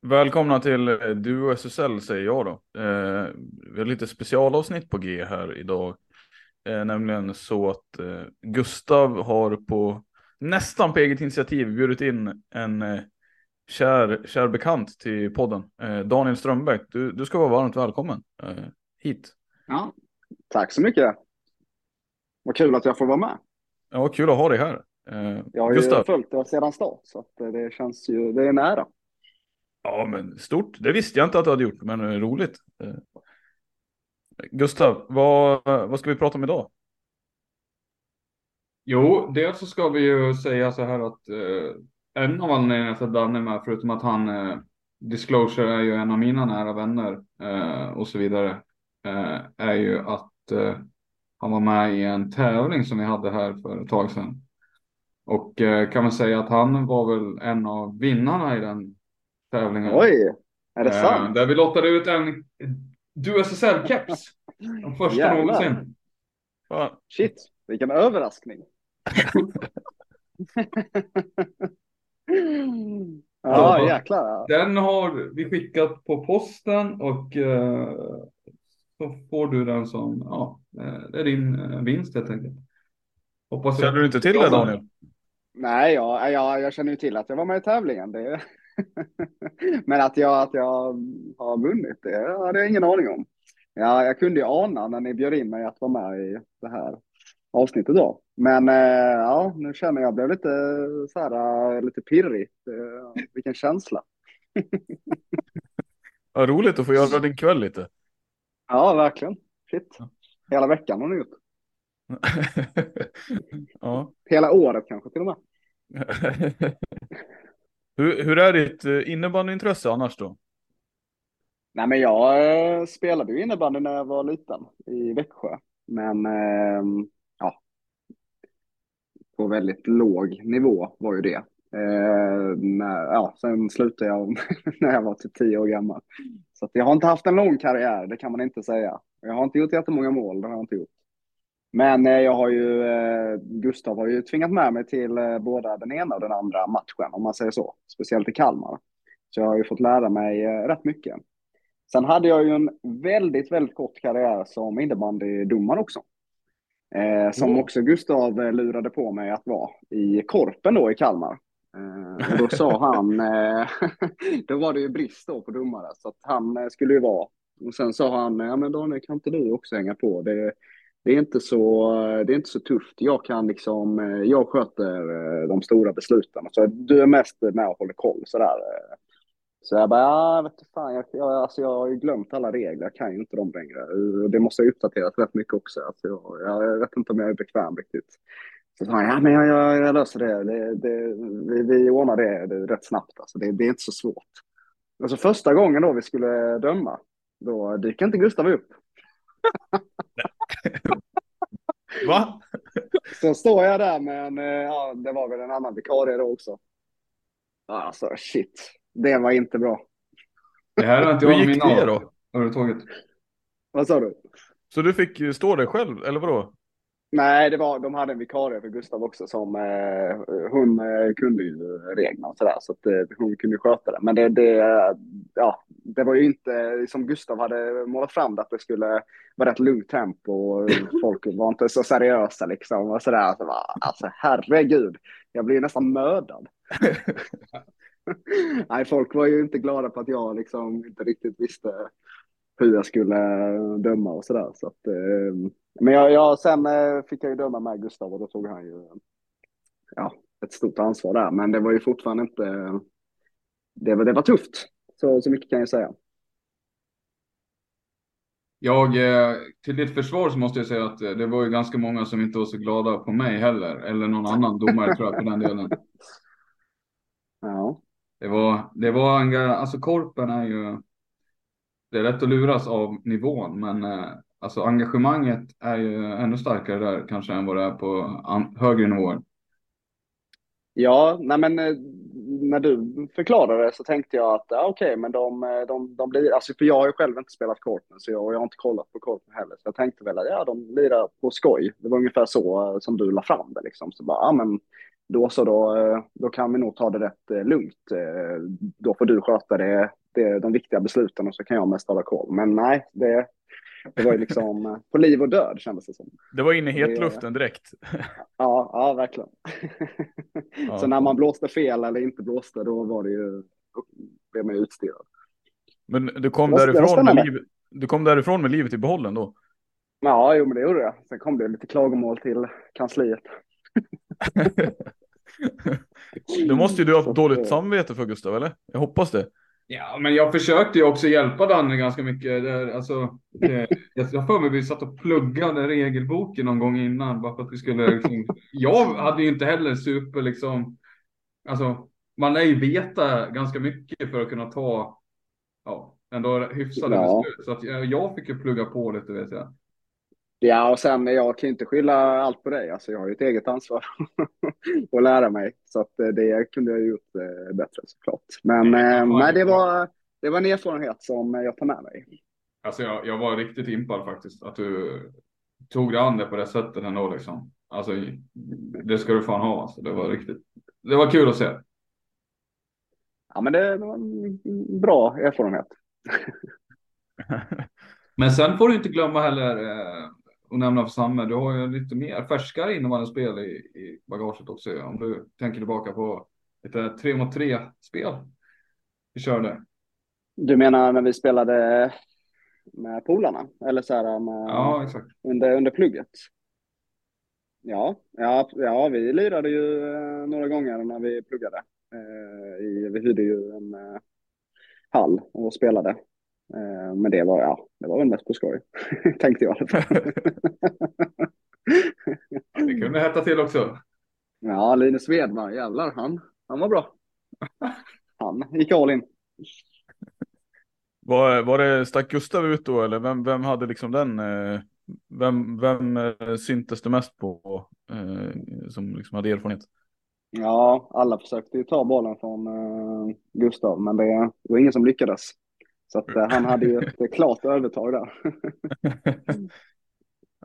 Välkomna till eh, Duo SSL säger jag då. Eh, vi har lite specialavsnitt på G här idag. Eh, nämligen så att eh, Gustav har på nästan på eget initiativ bjudit in en eh, kär, kär bekant till podden. Eh, Daniel Strömbäck, du, du ska vara varmt välkommen eh, hit. Ja, tack så mycket. Vad kul att jag får vara med. Ja, kul att ha dig här. Jag har Gustav. ju följt det sedan start så att det känns ju, det är nära. Ja, men stort. Det visste jag inte att du hade gjort, men roligt. Eh, Gustav, vad, vad ska vi prata om idag? Jo, dels så ska vi ju säga så här att eh, en av anledningarna till att Danne är med, förutom att han eh, Disclosure är ju en av mina nära vänner eh, och så vidare, eh, är ju att eh, han var med i en tävling som vi hade här för ett tag sedan. Och eh, kan man säga att han var väl en av vinnarna i den tävlingen. Oj, är det Eh, sant? Där vi lottade ut en Du SSL-keps. Den första Jävlar. någonsin. Shit, vilken överraskning. ja, jäklar. Den har vi skickat på posten och eh, så får du den som, ja, eh, det är din eh, vinst helt enkelt. Hoppas Känner du inte till det Daniel? Nej, jag, jag, jag känner ju till att jag var med i tävlingen. Det... Men att jag, att jag har vunnit, det hade jag ingen aning om. Ja, jag kunde ju ana när ni bjöd in mig att vara med i det här avsnittet då. Men eh, ja, nu känner jag, blev lite så här, eh, lite pirrigt. Eh, vilken känsla. Ja, roligt att få göra din kväll lite. Ja, verkligen. Shit. Hela veckan har ni gjort. ja. Hela året kanske till och med hur, hur är ditt eh, innebandyintresse annars då? Nej, men jag eh, spelade ju innebandy när jag var liten i Växjö. Men eh, ja, på väldigt låg nivå var ju det. Eh, när, ja, sen slutade jag när jag var typ tio år gammal. Så att jag har inte haft en lång karriär, det kan man inte säga. Jag har inte gjort jättemånga mål, det har jag inte gjort. Men eh, jag har ju, eh, Gustav har ju tvingat med mig till eh, båda den ena och den andra matchen, om man säger så. Speciellt i Kalmar. Så jag har ju fått lära mig rätt mycket. Sen hade jag ju en väldigt, väldigt kort karriär som innebandydomare också. Eh, som Oh. också Gustav lurade på mig att vara i Korpen då i Kalmar. Eh, och då sa han, eh, då var det ju brist då på domare, så att han skulle ju vara. Och sen sa han, ja men Daniel kan inte du också hänga på? Det, det, är inte så, det är inte så tufft. Jag kan liksom, eh, jag sköter eh, de stora besluten. Så du är mest med och håller koll sådär. Eh. Så jag bara, ah, ja, vet du fan, jag, jag, alltså jag har ju glömt alla regler, jag kan ju inte dem längre. Det måste ha uppdaterat rätt mycket också. Alltså jag, jag vet inte om jag är bekväm riktigt. Så sa han, ja men jag, jag, jag löser det, det, det vi, vi ordnar det, det rätt snabbt. Alltså det, det är inte så svårt. Alltså första gången då vi skulle döma, då dyker inte Gustav upp. Va? så står jag där med en, eh, ja, det var väl en annan vikarie då också. Alltså shit, det var inte bra. Det här har inte Hur jag gick minne det då? överhuvudtaget. Vad sa du? Så du fick stå där själv, eller vadå? Nej, det var, de hade en vikarie för Gustav också som eh, hon eh, kunde ju reglerna och sådär så att eh, hon kunde sköta det. Men det, det, ja, det var ju inte som Gustav hade målat fram det att det skulle vara rätt lugnt tempo och folk var inte så seriösa liksom och sådär. Så bara, alltså herregud, jag blir nästan mördad. Nej, folk var ju inte glada på att jag liksom inte riktigt visste hur jag skulle döma och sådär. Så att, eh, men jag, jag, sen eh, fick jag ju döma med Gustav och då tog han ju ja, ett stort ansvar där. Men det var ju fortfarande inte, det var, det var tufft. Så, så mycket kan jag säga. Jag, eh, till ditt försvar så måste jag säga att eh, det var ju ganska många som inte var så glada på mig heller. Eller någon annan domare tror jag på den delen. Ja. Det var, det var en, alltså korpen är ju, det är lätt att luras av nivån, men alltså engagemanget är ju ännu starkare där kanske än vad det är på högre nivåer. Ja, nej men eh, när du förklarade det så tänkte jag att ja, okej, men de, eh, de, de blir, alltså för jag har ju själv inte spelat Korpen så jag, och jag har inte kollat på Korpen heller. Så jag tänkte väl att ja, de lirar på skoj. Det var ungefär så eh, som du la fram det liksom. Så bara, ja men då så då, då kan vi nog ta det rätt lugnt. Då får du sköta det, det, de viktiga besluten och så kan jag mest hålla koll. Men nej, det, det var ju liksom eh, på liv och död kändes det som. Det var inne i hetluften direkt. Ja, ja verkligen. Ja. Så när man blåste fel eller inte blåste, då var det ju, då blev man ju utstirrad. Men du kom, var- därifrån med livet, du kom därifrån med livet i behållen då? Ja, jo, men det gjorde jag. Sen kom det lite klagomål till kansliet. Du måste ju du ha haft dåligt eh, samvete för Gustav, eller? Jag hoppas det. Ja, men jag försökte ju också hjälpa Danne ganska mycket. Där, alltså, det, jag har för mig vi satt och pluggade regelboken någon gång innan bara för att vi skulle. Liksom, jag hade ju inte heller super liksom. Alltså, man lär ju veta ganska mycket för att kunna ta. Ja, ändå hyfsade Ja. beslut. Så att jag, jag fick ju plugga på lite vet jag. Ja, och sen jag kan inte skylla allt på dig. Alltså, jag har ju ett eget ansvar att lära mig. Så att eh, det kunde jag gjort eh, bättre såklart. Men Ja, eh, nej, det var, det var en erfarenhet som jag tar med mig. Alltså jag, jag var riktigt impad faktiskt att du tog dig an det på det sättet ändå liksom. Alltså det ska du fan ha alltså. Det var riktigt. Det var kul att se. Ja, men det var en bra erfarenhet. Men sen får du inte glömma heller eh, att nämna för Samme, du har ju lite mer färskare innebandyspel i, i bagaget också. Om du tänker tillbaka på lite tre mot tre spel vi körde. Du menar när vi spelade med polarna? Eller så här med, Ja, exakt. under, under plugget? Ja, ja, ja, vi lirade ju eh, några gånger när vi pluggade. Eh, i, vi hyrde ju en eh, hall och spelade. Eh, men det var, ja, det var väl mest på skoj, tänkte jag. i alla fall. Ja, det kunde hetta till också. ja, Linus Svedman, jävlar, han, han var bra. Han gick all in. Var, var det, stack Gustav ut då eller vem, vem hade liksom den, eh, vem, vem eh, syntes det mest på som liksom hade erfarenhet? Ja, alla försökte ju ta bollen från Gustav, men det, det var ingen som lyckades. Så att, eh, han hade ju ett eh, klart övertag där.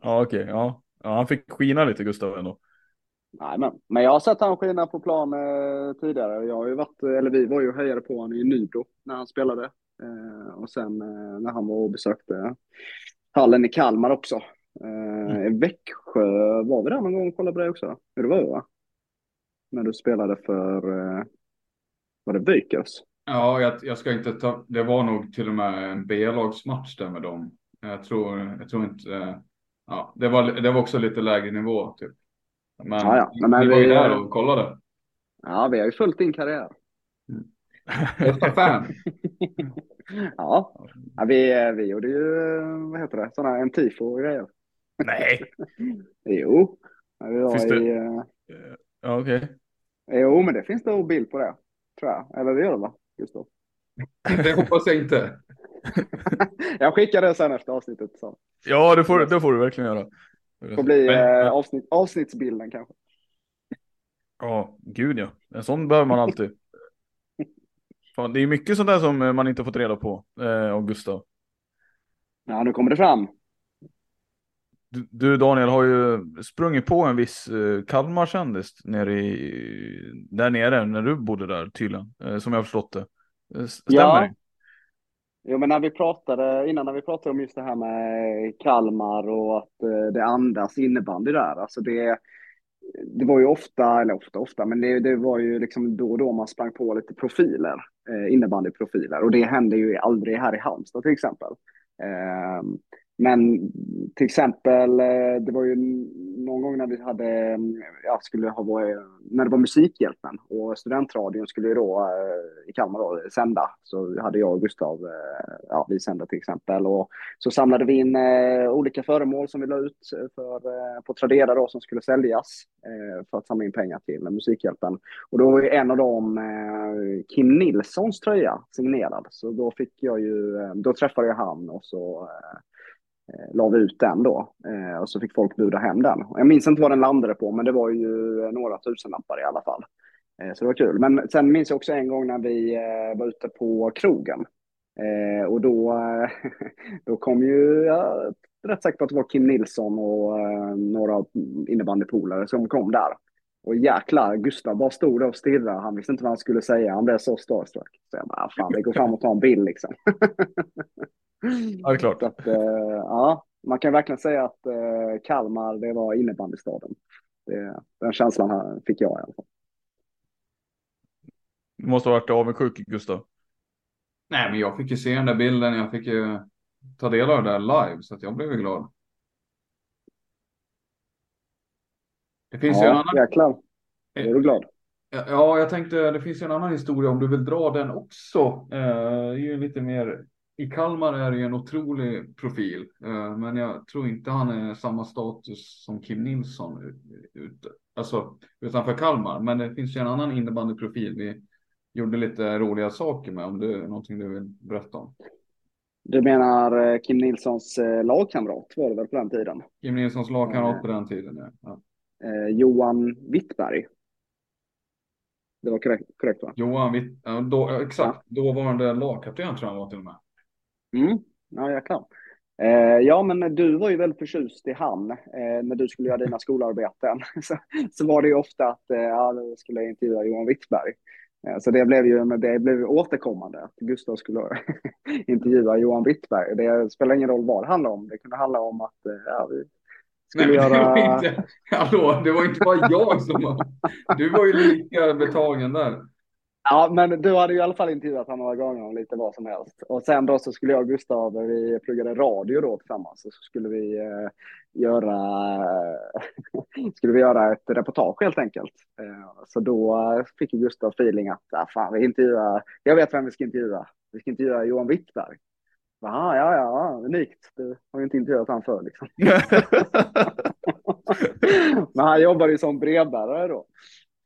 Ja okej, ja. ja. Han fick skina lite Gustav ändå. Nej, men, men jag har sett han skina på plan eh, tidigare. Jag har ju varit, eller vi var ju hejade på honom i Nybro när han spelade. Eh, och sen eh, när han var och besökte hallen i Kalmar också. Eh, I Växjö var vi där någon gång och kollade på det också? Det var det va? När du spelade för, eh, var det Bykers? Ja, jag, jag ska inte ta, det var nog till och med en B-lagsmatch där med dem. Jag tror, jag tror inte, eh, ja, det var, det var också lite lägre nivå typ. Men, Ja, ja. Men vi var ju vi- där och kollade. Ja, vi har ju följt din karriär. Efter fan. Ja, ja vi, vi gjorde ju, eh, vad heter det, sådana en tifo och grejer. Nej. Jo, vi var Finns det- i, eh, Ja okej. jo men det finns nog bild på det, tror jag. Eller det gör det va, Gustav? Det hoppas jag inte. Jag skickar det sen efter avsnittet. Så. Ja det får, det får du verkligen göra. Det får bli Men- eh, avsnitt, avsnittsbilden kanske. Ja, gud ja. En sån behöver man alltid. Fan, det är mycket sånt där som eh, man inte fått reda på eh, om Gustav. Ja, nu kommer det fram. Du, Daniel har ju sprungit på en viss eh, Kalmarkändis nere i, där nere när du bodde där tydligen, eh, som jag har förstått det. Eh, Stämmer Ja. det? Jo, men när vi pratade, innan när vi pratade om just det här med Kalmar och att det andas innebandy där. Alltså det, det var ju ofta, eller ofta, ofta, men det, det var ju liksom då och då man sprang på lite profiler, innebandyprofiler. Och det hände ju aldrig här i Halmstad till exempel. Men till exempel, eh, det var ju någon gång när vi hade, mm, ja, skulle ha varit, när det var Musikhjälpen och studentradion skulle ju då eh, i Kalmar då, sända. Så hade jag och Gustav, eh, ja, vi sände till exempel. Och så samlade vi in olika föremål som vi la ut för, på Tradera då som skulle säljas för att samla in pengar till Musikhjälpen. Och då var ju en av dem Kim Nilssons tröja signerad. Så då fick jag ju, då träffade jag han och så Eh, la vi ut den då. Eh, och så fick folk buda hem den. Jag minns inte vad den landade på, men det var ju eh, några tusenlappar i alla fall. Så det var kul. Men sen minns jag också en gång när vi var ute på krogen. Och då, då kom ju, jag är rätt säker på att det var Kim Nilsson och några innebandypolare som kom där. Och jäklar, Gustav bara stod där och stirrade. Han visste inte vad han skulle säga. Han blev så starstruck. Så jag bara, ah, fan, vi går fram och tar en bild liksom. Ja, det är klart. Att, eh, ja, man kan verkligen säga att eh, Kalmar, det var innebandystaden. Det, den känslan här fick jag i alla fall. Du måste ha varit avundsjuk Gustav. Nej, men jag fick ju se den där bilden. Jag fick ju ta del av det där live, så att jag blev ju glad. Det finns ju en Ja, annan. jäklar. Är du glad. Ja, jag tänkte det finns ju en annan historia om du vill dra den också. Eh, det är ju lite mer. I Kalmar är det en otrolig profil, eh, men jag tror inte han är samma status som Kim Nilsson ut, alltså utanför Kalmar. Men det finns ju en annan innebandyprofil vi gjorde lite roliga saker med. Om det är någonting du vill berätta om. Du menar eh, Kim Nilssons eh, lagkamrat var det väl på den tiden? Kim Nilssons lagkamrat på den tiden. Ja. Ja. Johan Wittberg. Det var korrekt, korrekt va? Johan Witt, ja, då, ja, exakt, dåvarande lagkapten tror jag han var till och med. Mm. Ja, jäklar. Eh, ja, men du var ju väldigt förtjust i han eh, när du skulle göra dina skolarbeten. så, så var det ju ofta att eh, ja, skulle intervjua Johan Wittberg. Eh, så det blev ju det blev återkommande att Gustav skulle intervjua Johan Wittberg. Det spelar ingen roll vad det handlar om. Det kunde handla om att eh, ja, vi skulle Nej, men det var göra... inte, hallå, det var inte bara jag som var, du var ju lika betagen där. Ja, men du hade ju i alla fall intervjuat honom några gånger om lite vad som helst. Och sen då så skulle jag och Gustav, vi pluggade radio då tillsammans, och så skulle vi eh, göra, skulle vi göra ett reportage helt enkelt. Eh, så då eh, fick ju Gustav feeling att, ah, fan, vi intervjuar, jag vet vem vi ska intervjua. Vi ska intervjua Johan Wittberg. Aha, ja, ja, unikt. Du har ju inte intervjuat han förr liksom. Men han jobbade ju som brevbärare då.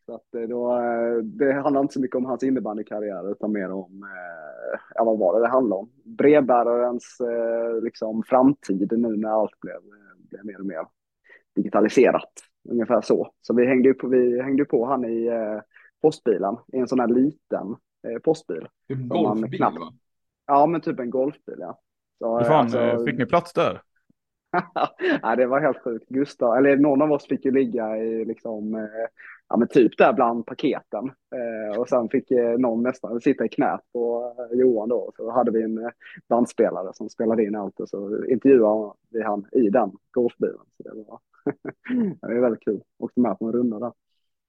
Så att det, då, eh, det handlar inte så mycket om hans innebandykarriär utan mer om, eh, ja vad var det det handlade om? Brevbärarens eh, liksom framtid nu när allt blev, blev mer och mer digitaliserat. Ungefär så. Så vi hängde ju på, vi hängde på han i eh, postbilen, i en sån här liten eh, postbil. Man golfbil knappt- va? Ja, men typ en golfbil ja. Så, fan, alltså- eh, fick ni plats där? ja, det var helt sjukt. Gustav, eller någon av oss fick ju ligga i liksom, eh, ja men typ där bland paketen. Eh, och sen fick eh, någon nästan sitta i knät på eh, Johan då. Så hade vi en eh, bandspelare som spelade in allt och så intervjuade vi han i den golfbilen. Så det var, det var väldigt kul. Åkte med på en runda där.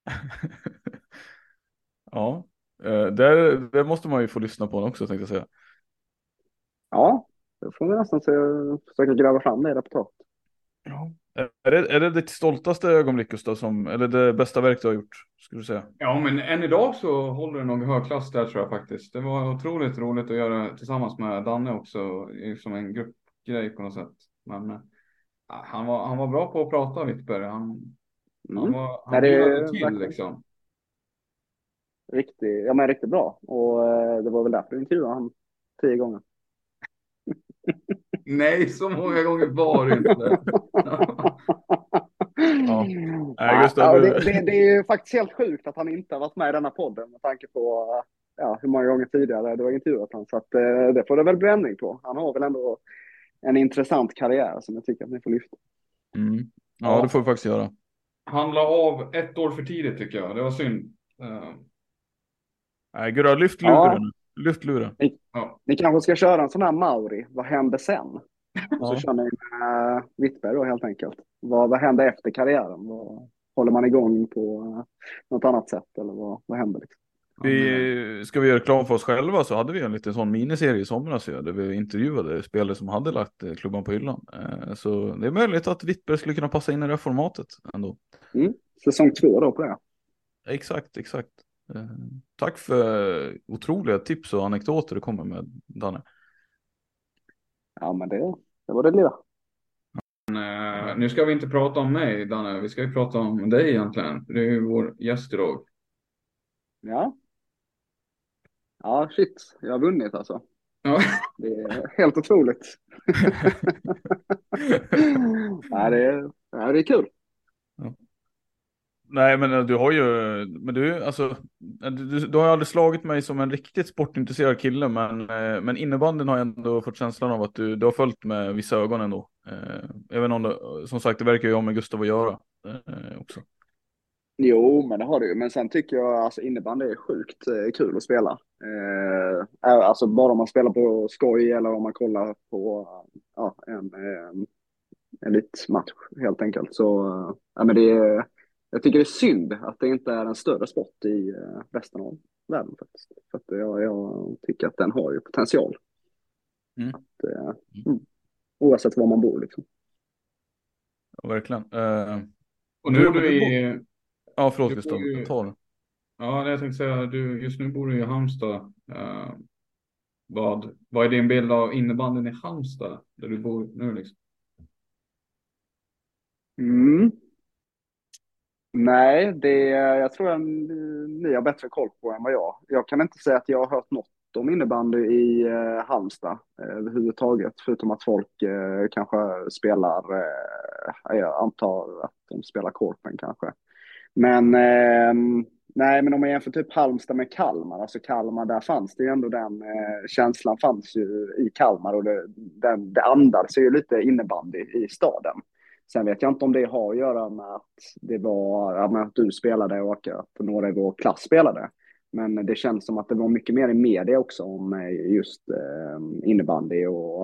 Ja, eh, där, där måste man ju få lyssna på den också tänkte jag säga. Ja, då får vi nästan se, försöka gräva fram det i reportaget. Ja. Är det, är det ditt stoltaste ögonblick Gustav, som, eller det bästa verk du har gjort, skulle du säga? Ja, men än idag så håller det nog hög klass där tror jag faktiskt. Det var otroligt roligt att göra tillsammans med Danne också, som en gruppgrej på något sätt. Men eh, han var, han var bra på att prata, Wittberg. Han, han Mm. var, Ja, han det till verkligen- liksom. Riktigt, ja, men riktigt bra. Och eh, det var väl därför vi intervjuade han tio gånger. Nej, så många gånger var det inte. Ja. Nej, Gustav, ja, det, det, det är ju faktiskt helt sjukt att han inte har varit med i denna podden med tanke på ja, hur många gånger tidigare du har intervjuat honom. Så att, eh, det får det väl bli ändring på. Han har väl ändå en intressant karriär som jag tycker att ni får lyfta. Mm. Ja, Ja. det får vi faktiskt göra. Han la av ett år för tidigt tycker jag. Det var synd. Eh, Nej, Gurra, lyft Ja. luren nu. Lyft luren. ja. Ni kanske ska köra en sån här Mauri, vad händer sen? Så Ja. kör ni med Wittberg då helt enkelt. Vad, vad händer efter karriären? Vad, håller man igång på eh, något annat sätt eller vad, vad händer? Liksom? Vi, ska vi göra reklam för oss själva så hade vi en liten sån miniserie i somras ju, där vi intervjuade spelare som hade lagt eh, klubban på hyllan. Eh, Så det är möjligt att Wittberg skulle kunna passa in i det här formatet ändå. Säsong två då på det. Exakt, exakt. Eh, Tack för otroliga tips och anekdoter du kommer med Danne. Ja men det, det var det lilla. Eh, nu ska vi inte prata om mig, Danne. Vi ska ju prata om dig egentligen. Du är ju vår gäst idag. Ja. Ja shit, jag har vunnit alltså. Ja. Det är helt otroligt. Nej, det, är, ja, det är kul. Nej men eh, du har ju, men du, alltså, eh, du, du, har ju aldrig slagit mig som en riktigt sportintresserad kille men, eh, men innebandyn har jag ändå fått känslan av att du, du har följt med vissa ögon ändå. Eh, Även om det, som sagt det verkar ju ha med Gustav att göra eh, också. Jo, men det har du ju. Men sen tycker jag alltså innebandy är sjukt kul att spela. Eh, alltså bara om man spelar på skoj eller om man kollar på ja, en en elitmatch helt enkelt. Så ja, men det är, jag tycker det är synd att det inte är en större sport i eh, resten av världen faktiskt. För att jag, jag tycker att den har ju potential. Mm. Att, eh, mm, oavsett var man bor liksom. Ja, verkligen. Eh, Och nu Du- bor du i... Ja förlåt Du Gustav, får ju- ta det. Ja, jag tänkte säga, du, just nu bor du i Halmstad. Eh, vad, vad är din bild av innebandyn i Halmstad, där du bor nu liksom? Mm. Nej, det, jag tror att ni har bättre koll på än vad jag. Jag kan inte säga att jag har hört något om innebandy i eh, Halmstad eh, överhuvudtaget, förutom att folk eh, kanske spelar, eh, jag antar att de spelar korpen kanske. Men ehm, nej, men om man jämför typ Halmstad med Kalmar, alltså Kalmar, där fanns det ju ändå den eh, känslan fanns ju i Kalmar och det, den, det andades ju lite innebandy i staden. Sen vet jag inte om det har att göra med att det var, ja, med att du spelade och att några i vår klass spelade. Men det känns som att det var mycket mer i media också om eh, just eh, innebandy och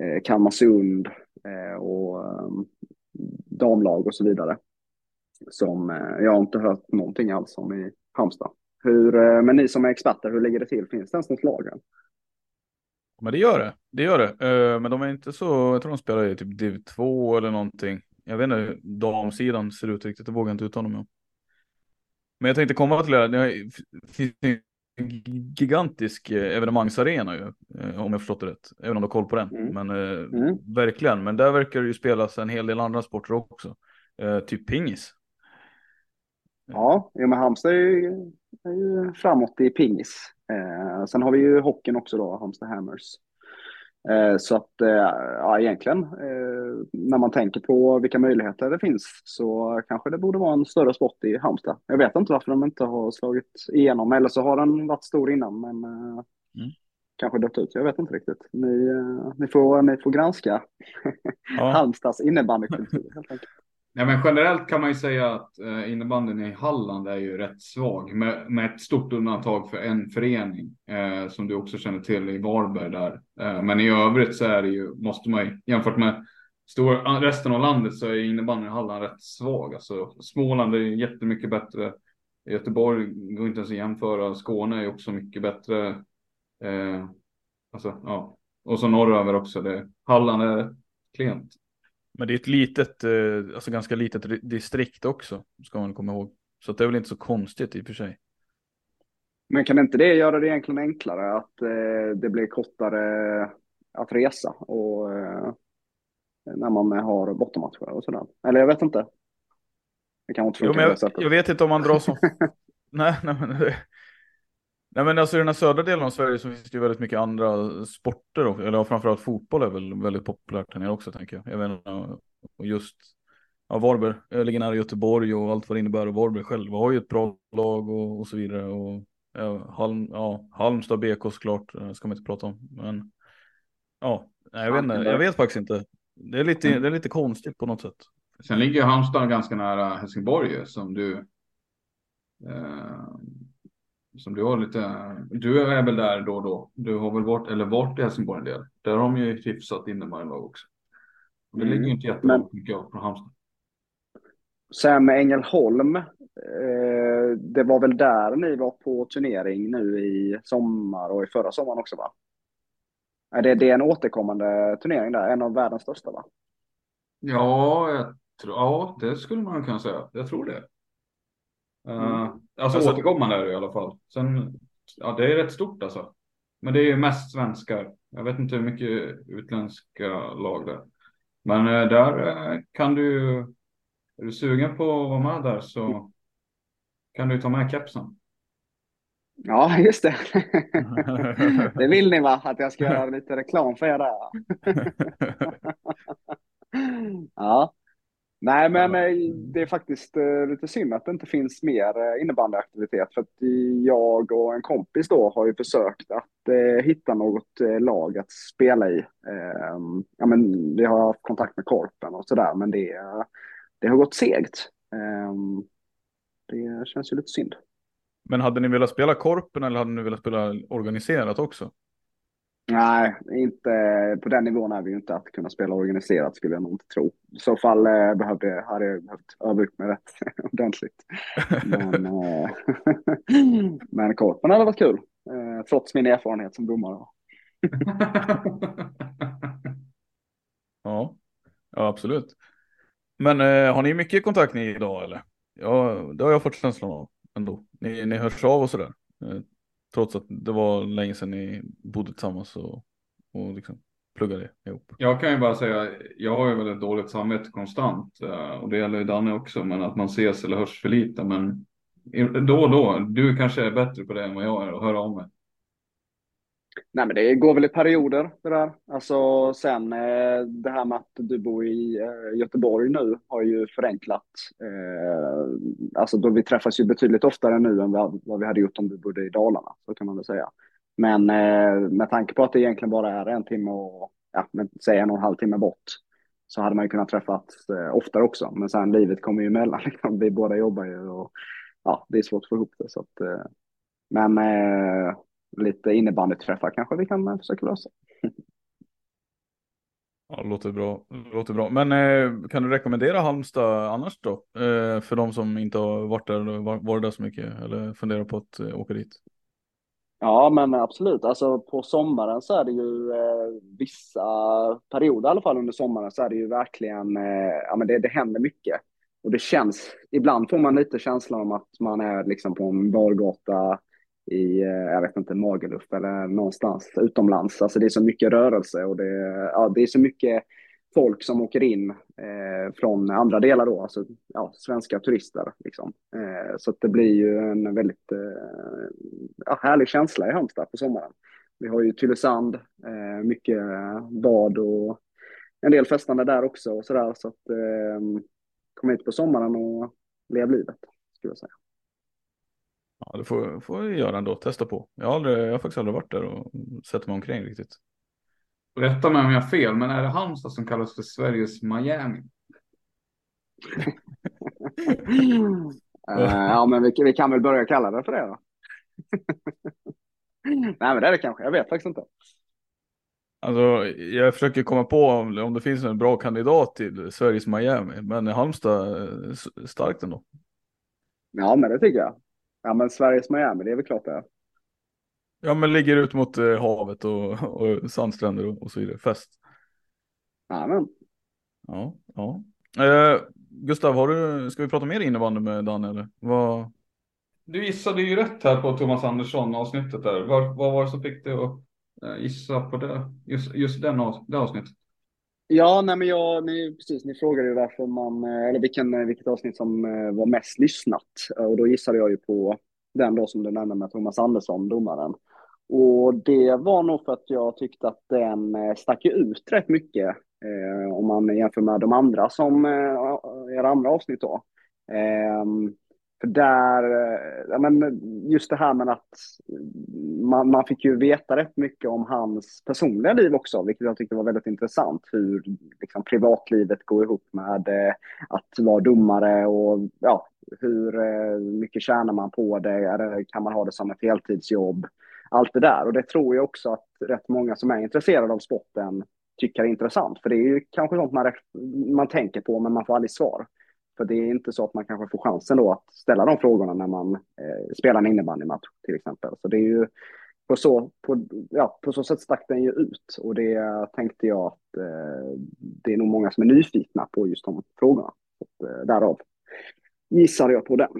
eh, Kalmarsund eh, och eh, damlag och så vidare. Som eh, jag har inte hört någonting alls om i Halmstad. Hur, eh, men ni som är experter, hur ligger det till? Finns det ens något lag? Men det gör det, det gör det. Eh, Men de är inte så, jag tror de spelar i typ div 2 eller någonting. Jag vet inte hur damsidan ser ut riktigt, det vågar jag inte uttala mig om. Men jag tänkte komma till det här, det finns en gigantisk eh, evenemangsarena ju, eh, om jag förstått det rätt. Även om du har koll på den. Mm. Men Mm. verkligen, men där verkar det ju spelas en hel del andra sporter också. Typ pingis. Ja, men Halmstad är ju, är ju framåt i pingis. Eh, sen har vi ju hockeyn också då, Halmstad Hammers. Eh, så att, eh, ja egentligen, eh, när man tänker på vilka möjligheter det finns så kanske det borde vara en större sport i Halmstad. Jag vet inte varför de inte har slagit igenom, eller så har den varit stor innan, men eh, kanske dött ut. Jag vet inte riktigt. Ni, eh, ni, får, ni får granska Ja. Halmstads innebandykultur helt enkelt. Nej, men generellt kan man ju säga att eh, innebandyn i Halland är ju rätt svag med, med ett stort undantag för en förening eh, som du också känner till i Varberg där. Eh, men i övrigt så är det ju, måste man ju, jämfört med stor, eh, resten av landet så är innebandyn i Halland rätt svag. Alltså, Småland är jättemycket bättre. Göteborg går inte ens att jämföra. Skåne är också mycket bättre. Eh, alltså, ja. Och så norröver också. Det, Halland är klent. Men det är ett litet, eh, alltså ganska litet ri- distrikt också, ska man komma ihåg. Så det är väl inte så konstigt i och för sig. Men kan inte det göra det egentligen enklare att eh, det blir kortare att resa och eh, när man har bortamatcher och sådär? Eller jag vet inte. Det kan inte Jo, funka men på jag, jag vet inte om man drar som... nej, nej, men... Nej men alltså i den här södra delen av Sverige så finns det ju väldigt mycket andra sporter, och, eller framförallt fotboll är väl väldigt populärt här nere också tänker jag. jag vet inte, och just ja, Varberg Jag ligger nära Göteborg och allt vad det innebär och Varberg själva har ju ett bra lag och, och så vidare. Och, ja, Halm, ja, Halmstad BK såklart eh, ska man inte prata om. Men ja, nej, jag, vet inte, jag vet faktiskt inte. Det är, lite, det är lite konstigt på något sätt. Sen ligger Halmstad ganska nära Helsingborg som du. Eh, som du har lite. Du är väl där då och då. Du har väl varit eller varit i Helsingborg en del. Där har de ju hyfsat innebandylag också. Det ligger ju inte jättelångt mycket av från Halmstad. Sen med Ängelholm, eh, det var väl där ni var på turnering nu i sommar och i förra sommaren också va? Är det, det är en återkommande turnering där, en av världens största va? Ja, jag tror, ja, det skulle man kunna säga. Jag tror det. Uh, Mm. alltså, Alltså- återkommande är det i alla fall. Sen, ja, det är rätt stort alltså. Men det är ju mest svenskar. Jag vet inte hur mycket utländska lag det är. Men eh, där eh, kan du, är du sugen på att vara med där så kan du ta med kepsen. Ja, just det. det vill ni va? Att jag ska göra lite reklam för er där. ja. Nej, men det är faktiskt eh, lite synd att det inte finns mer eh, innebandyaktivitet. För att jag och en kompis då har ju försökt att eh, hitta något lag att spela i. Eh, ja, men vi har haft kontakt med Korpen och sådär, men det, det har gått segt. Eh, det känns ju lite synd. Men hade ni velat spela korpen eller hade ni velat spela organiserat också? Nej, inte på den nivån är vi ju inte att kunna spela organiserat skulle jag nog inte tro. I så fall eh, behövde, hade jag behövt öva upp mig rätt ordentligt. Men, eh, men korpen hade varit kul, eh, trots min erfarenhet som domare. Ja, ja absolut. Men eh, har ni mycket kontakt ni idag eller? Ja, det har jag fått känslan av ändå. Ni, ni hörs av och sådär. Trots att det var länge sedan ni bodde tillsammans och, och liksom pluggade ihop. Jag kan ju bara säga, jag har ju väldigt dåligt samvete konstant eh, och det gäller ju Danne också, men att man ses eller hörs för lite. Men då och då, du kanske är bättre på det än vad jag är och höra om mig. Nej, men det går väl i perioder det där. Alltså sen eh, det här med att du bor i eh, Göteborg nu har ju förenklat. Eh, alltså då vi träffas ju betydligt oftare nu än vad, vi hade gjort om du bodde i Dalarna, så kan man väl säga. Men med tanke på att det egentligen bara är en timme och, ja, men säg en och en halv timme bort, så hade man ju kunnat träffas oftare också. Men sen livet kommer ju emellan, liksom. vi båda jobbar ju och ja, det är svårt att få ihop det. Så att, men lite innebandyträffar kanske vi kan eh, försöka lösa. Ja, låter bra. Låter bra. Men eh, kan du rekommendera Halmstad annars då? Eh, för de som inte har varit där varit där så mycket eller funderar på att eh, åka dit. Ja, men absolut. Alltså på sommaren så är det ju eh, vissa perioder i alla fall under sommaren så är det ju verkligen, eh, ja men det, det händer mycket. Och det känns, ibland får man lite känslan om att man är liksom på en bargata i, eh, jag vet inte, Magaluf eller någonstans utomlands. Alltså det är så mycket rörelse och det, ja, det är så mycket folk som åker in eh, från andra delar då, alltså ja, svenska turister. Liksom. Eh, så att det blir ju en väldigt eh, ja, härlig känsla i Halmstad på sommaren. Vi har ju Tylösand, eh, mycket bad och en del festande där också och sådär. Så att eh, kom hit på sommaren och lev livet, skulle jag säga. Ja, det får, får jag göra ändå, testa på. Jag har, aldrig, jag har faktiskt aldrig varit där och sett mig omkring riktigt. Rätta mig om jag har fel, men är det Halmstad som kallas för Sveriges Miami? Eh, ja, men vi, vi kan väl börja kalla det för det då. Nej, men det är det kanske. Jag vet faktiskt inte. Alltså, jag försöker komma på om, om det finns en bra kandidat till Sveriges Miami, men Halmstad är s- starkt ändå. Ja, men det tycker jag. Ja, men Sveriges Miami, det är väl klart det är. Ja, men ligger ut mot eh, havet och, och sandstränder och, och så vidare. Fest. Ja, men. Ja, ja. Eh, Gustav, har du, ska vi prata mer innebandy med Dan eller? Vad? Du gissade ju rätt här på Thomas Andersson avsnittet där. Vad, var det som fick dig att eh, gissa på det? Just, just den, av- det avsnittet. Ja, nej, men jag, ni, precis, ni frågade ju varför man, eh, eller vilken, eh, vilket avsnitt som eh, var mest lyssnat. Och då gissade jag ju på den då som du nämnde med Thomas Andersson, domaren. Och det var nog för att jag tyckte att den stack ut rätt mycket. Eh, om man jämför med de andra som eh, era andra avsnitt då. Eh, för där, eh, ja, men just det här med att man, man fick ju veta rätt mycket om hans personliga liv också, vilket jag tyckte var väldigt intressant. Hur liksom, privatlivet går ihop med eh, att vara domare och ja, hur eh, mycket tjänar man på det? Eller kan man ha det som ett heltidsjobb? Allt det där. Och det tror jag också att rätt många som är intresserade av sporten tycker är intressant. För det är ju kanske sånt man, man tänker på, men man får aldrig svar. För det är inte så att man kanske får chansen då att ställa de frågorna när man eh, spelar en innebandymatch till exempel. Så det är ju på så, på, ja, på så sätt stack den ju ut och det tänkte jag att eh, det är nog många som är nyfikna på just de frågorna. Så, eh, därav gissade jag på den.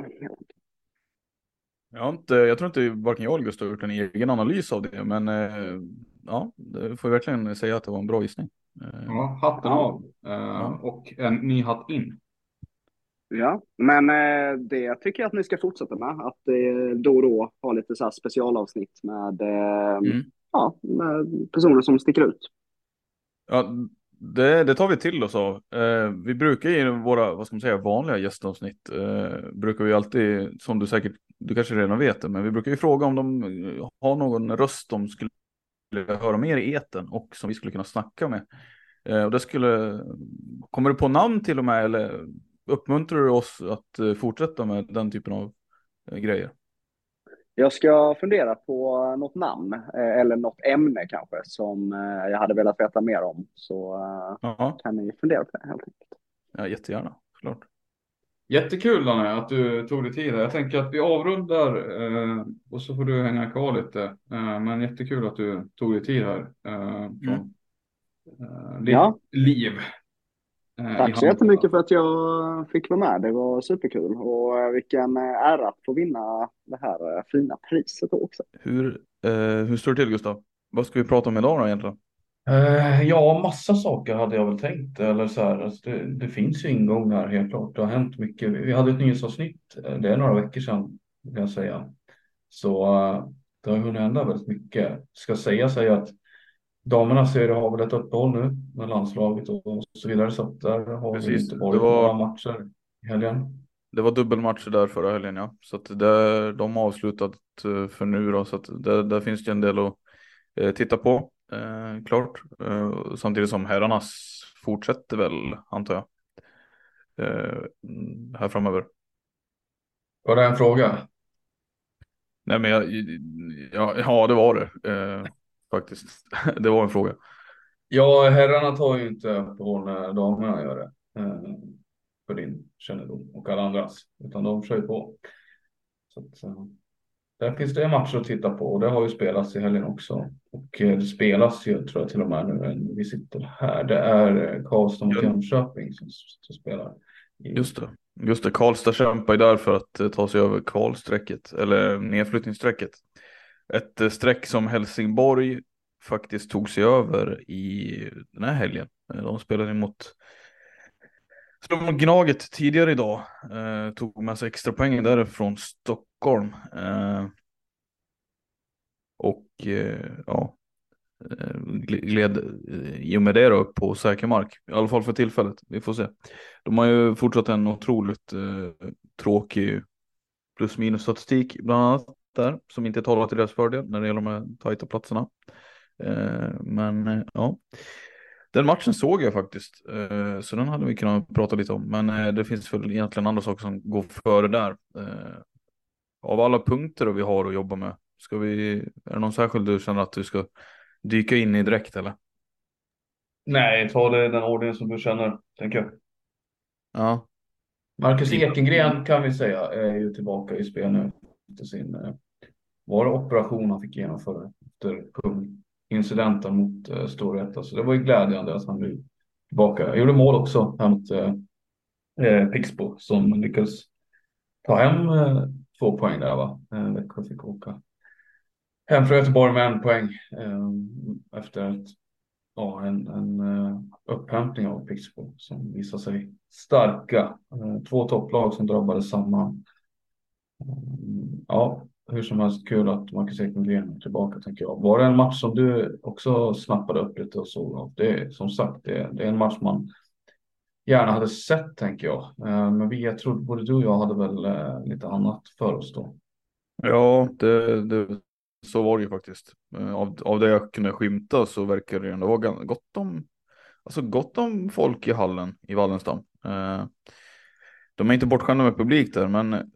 Jag, inte, jag tror inte varken jag eller Gustav har gjort en egen analys av det, men eh, ja, det får jag verkligen säga att det var en bra gissning. Eh, ja, hatten av ja. och en ny hatt in. Ja, men eh, det tycker jag att ni ska fortsätta med. Att eh, då och då ha lite så specialavsnitt med, eh, mm. ja, med personer som sticker ut. Ja, det, det tar vi till oss av. Eh, vi brukar i våra, vad ska man säga, vanliga gästavsnitt, eh, brukar vi alltid, som du säkert, du kanske redan vet det, men vi brukar ju fråga om de har någon röst de skulle höra mer i eten och som vi skulle kunna snacka med. Eh, och det skulle, kommer du på namn till och med eller uppmuntrar du oss att eh, fortsätta med den typen av eh, grejer? Jag ska fundera på något namn eh, eller något ämne kanske som jag hade velat veta mer om. Så Aha. kan ni fundera på det helt enkelt. Ja, jättegärna, klart. Jättekul Danne att du tog dig tid. Jag tänker att vi avrundar och så får du hänga kvar lite. men jättekul att du tog dig tid här. från mm. ditt ja. liv. Eh, Tack så jättemycket för att jag fick vara med. Det var superkul och eh, vilken eh, ära att få vinna det här fina priset också. Hur, eh, hur står det till Gustav? Vad ska vi prata om idag då egentligen? Uh, ja, massa saker hade jag väl tänkt. Eller så här, alltså det, det, finns ju ingångar helt klart. Det har hänt mycket. Vi hade ett nyhetsavsnitt. Det är några veckor sedan kan jag säga. Så det har hunnit hända väldigt mycket. Ska säga sig att Damernas serie har väl ett uppehåll nu med landslaget och så vidare. Så att där har Precis. vi inte varit det var, några matcher i helgen. Det var dubbelmatcher där förra helgen ja. Så att det, de har avslutat eh, för nu då. Så att där, där finns det en del att eh, titta på. Eh, klart. Eh, samtidigt som herrarnas fortsätter väl antar jag. Eh, här framöver. Var det en fråga? Nej men jag, ja, ja det var det. Faktiskt. det var en fråga. Ja, herrarna tar ju inte uppehåll när damerna gör det. Eh, för din kännedom och alla andras. Utan de kör ju på. Så att, eh, där finns det matcher att titta på och det har ju spelats i helgen också. Och eh, det spelas ju, tror jag till och med nu när vi sitter här. Det är Karlstad mot Jönköping som, som spelar. Just det. Just det, Karlstad kämpar ju där för att ta sig över kvalstrecket eller nedflyttningsstrecket. Ett eh, streck som Helsingborg faktiskt tog sig över i den här helgen. Eh, de spelade mot Slog mot Gnaget tidigare idag. Eh, tog med sig extra poäng därifrån Stockholm. Eh, och eh, ja, eh, gled i och med det då upp på säker mark. I alla fall för tillfället. Vi får se. De har ju fortsatt en otroligt eh, tråkig plus minus statistik bland annat där som inte talar till deras fördel när det gäller de här tajta platserna. Eh, men eh, ja, den matchen såg jag faktiskt, eh, så den hade vi kunnat prata lite om. Men det finns väl egentligen andra saker som går före där. Av alla punkter vi har att jobba med, ska vi, är det någon särskild du känner att du ska dyka in i direkt eller? Nej, ta det i den ordningen som du känner, tänker jag. Ja. Marcus Ekengren kan vi säga är ju tillbaka i spel nu efter sin eh, var det operation han fick genomföra efter incidenten mot eh, Storvreta. Så det var ju glädjande att han nu tillbaka. Jag gjorde mål också här mot eh, eh, Pixbo som lyckades ta hem eh, två poäng där va. Uh, Växjö fick åka hem från Göteborg med en poäng eh, efter ett, ja, en, en eh, upphämtning av Pixbo som visade sig starka. två topplag som drabbades samman ja, hur som helst kul att Marcus Ekengren är tillbaka tänker jag. Var det en match som du också snappade upp lite och såg? Det är som sagt, det är, det är en match man gärna hade sett tänker jag. Eh, men vi, jag tror både du och jag hade väl eh, lite annat för oss då. Ja, det, det, så var det ju faktiskt. Eh, av, av det jag kunde skymta så verkar det ändå vara gott om, alltså gott om folk i hallen i Wallenstam. De är inte bortskämda med publik där, men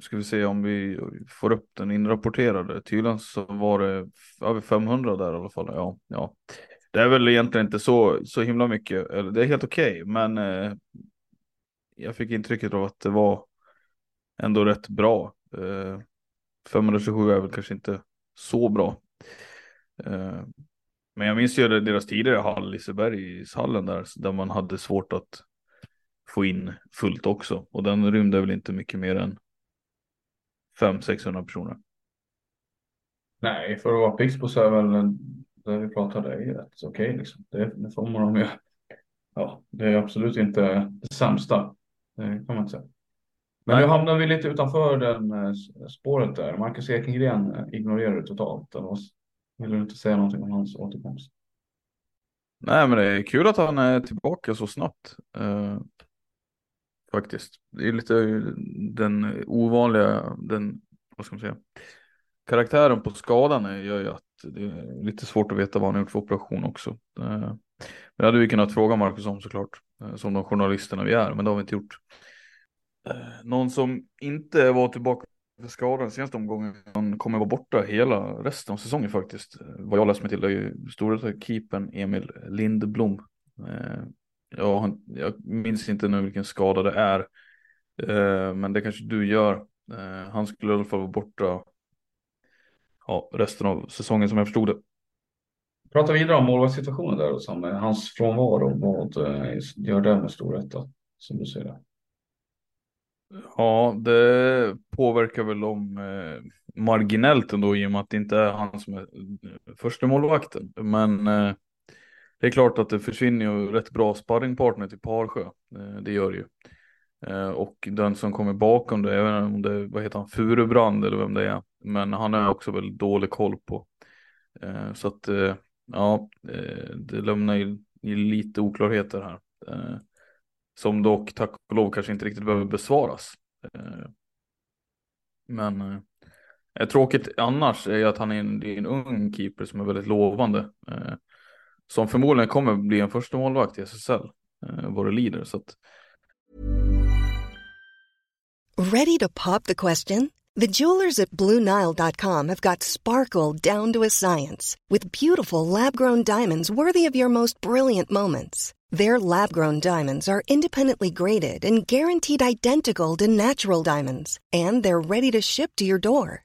ska vi se om vi får upp den inrapporterade. Tydligen så var det över 500 där i alla fall. Ja, ja. Det är väl egentligen inte så, så himla mycket. Eller det är helt okej, okay, men eh, jag fick intrycket av att det var ändå rätt bra. Eh, 527 är väl kanske inte så bra. Eh, men jag minns ju deras tidigare hall, Lisebergshallen där, där man hade svårt att få in fullt också. Och den rymde väl inte mycket mer än 500-600 personer. Nej, för att vara Pixbo så är väl det vi pratade är rätt okej okay, liksom. Det, det får man ju. Ja, det är absolut inte det sämsta. Det kan man inte säga. Men nu hamnar vi lite utanför den eh, spåret där. Marcus Ekengren eh, ignorerar det totalt. Eller vill du inte säga någonting om hans återkomst? Nej, men det är kul att han är tillbaka så snabbt. Faktiskt. Det är lite den ovanliga, den, vad ska man säga, karaktären på skadan gör ju att det är lite svårt att veta vad han har gjort för operation också. Eh, men det hade vi kunnat fråga Marcus om såklart, eh, som de journalisterna vi är, men det har vi inte gjort. Eh, någon som inte var tillbaka för skadan senaste omgången, han kommer vara borta hela resten av säsongen faktiskt. Vad jag läst mig till är ju stora keepern Emil Lindblom. Ja, han, jag minns inte nu vilken skada det är, men det kanske du gör. Han skulle i alla fall vara borta ja, resten av säsongen som jag förstod det. Prata vidare om målvaktssituationen där och som hans frånvaro. Vad eh, gör det med Storvreta som du ser det? Ja, det påverkar väl om eh, marginellt ändå i och med att det inte är han som är eh, första målvakten. Men eh, det är klart att det försvinner ju rätt bra sparringpartner till Parsjö. Eh, det gör det ju. Eh, och den som kommer bakom det, jag vet inte om det vad heter han, Furubrand eller vem det är. Men han har också väldigt dålig koll på. Eh, så att ja, det lämnar ju lite oklarheter här. Som dock tack och lov kanske inte riktigt behöver besvaras. Men tråkigt annars är ju att han är en, är en ung keeper som är väldigt lovande som förmodligen kommer bli en första målvakt i SSL eh, vad det lider. Så att, Ready to pop the question? The jewelers at BlueNile.com have got sparkle down to a science with beautiful lab-grown diamonds worthy of your most brilliant moments. Their lab-grown diamonds are independently graded and guaranteed identical to natural diamonds, and they're ready to ship to your door.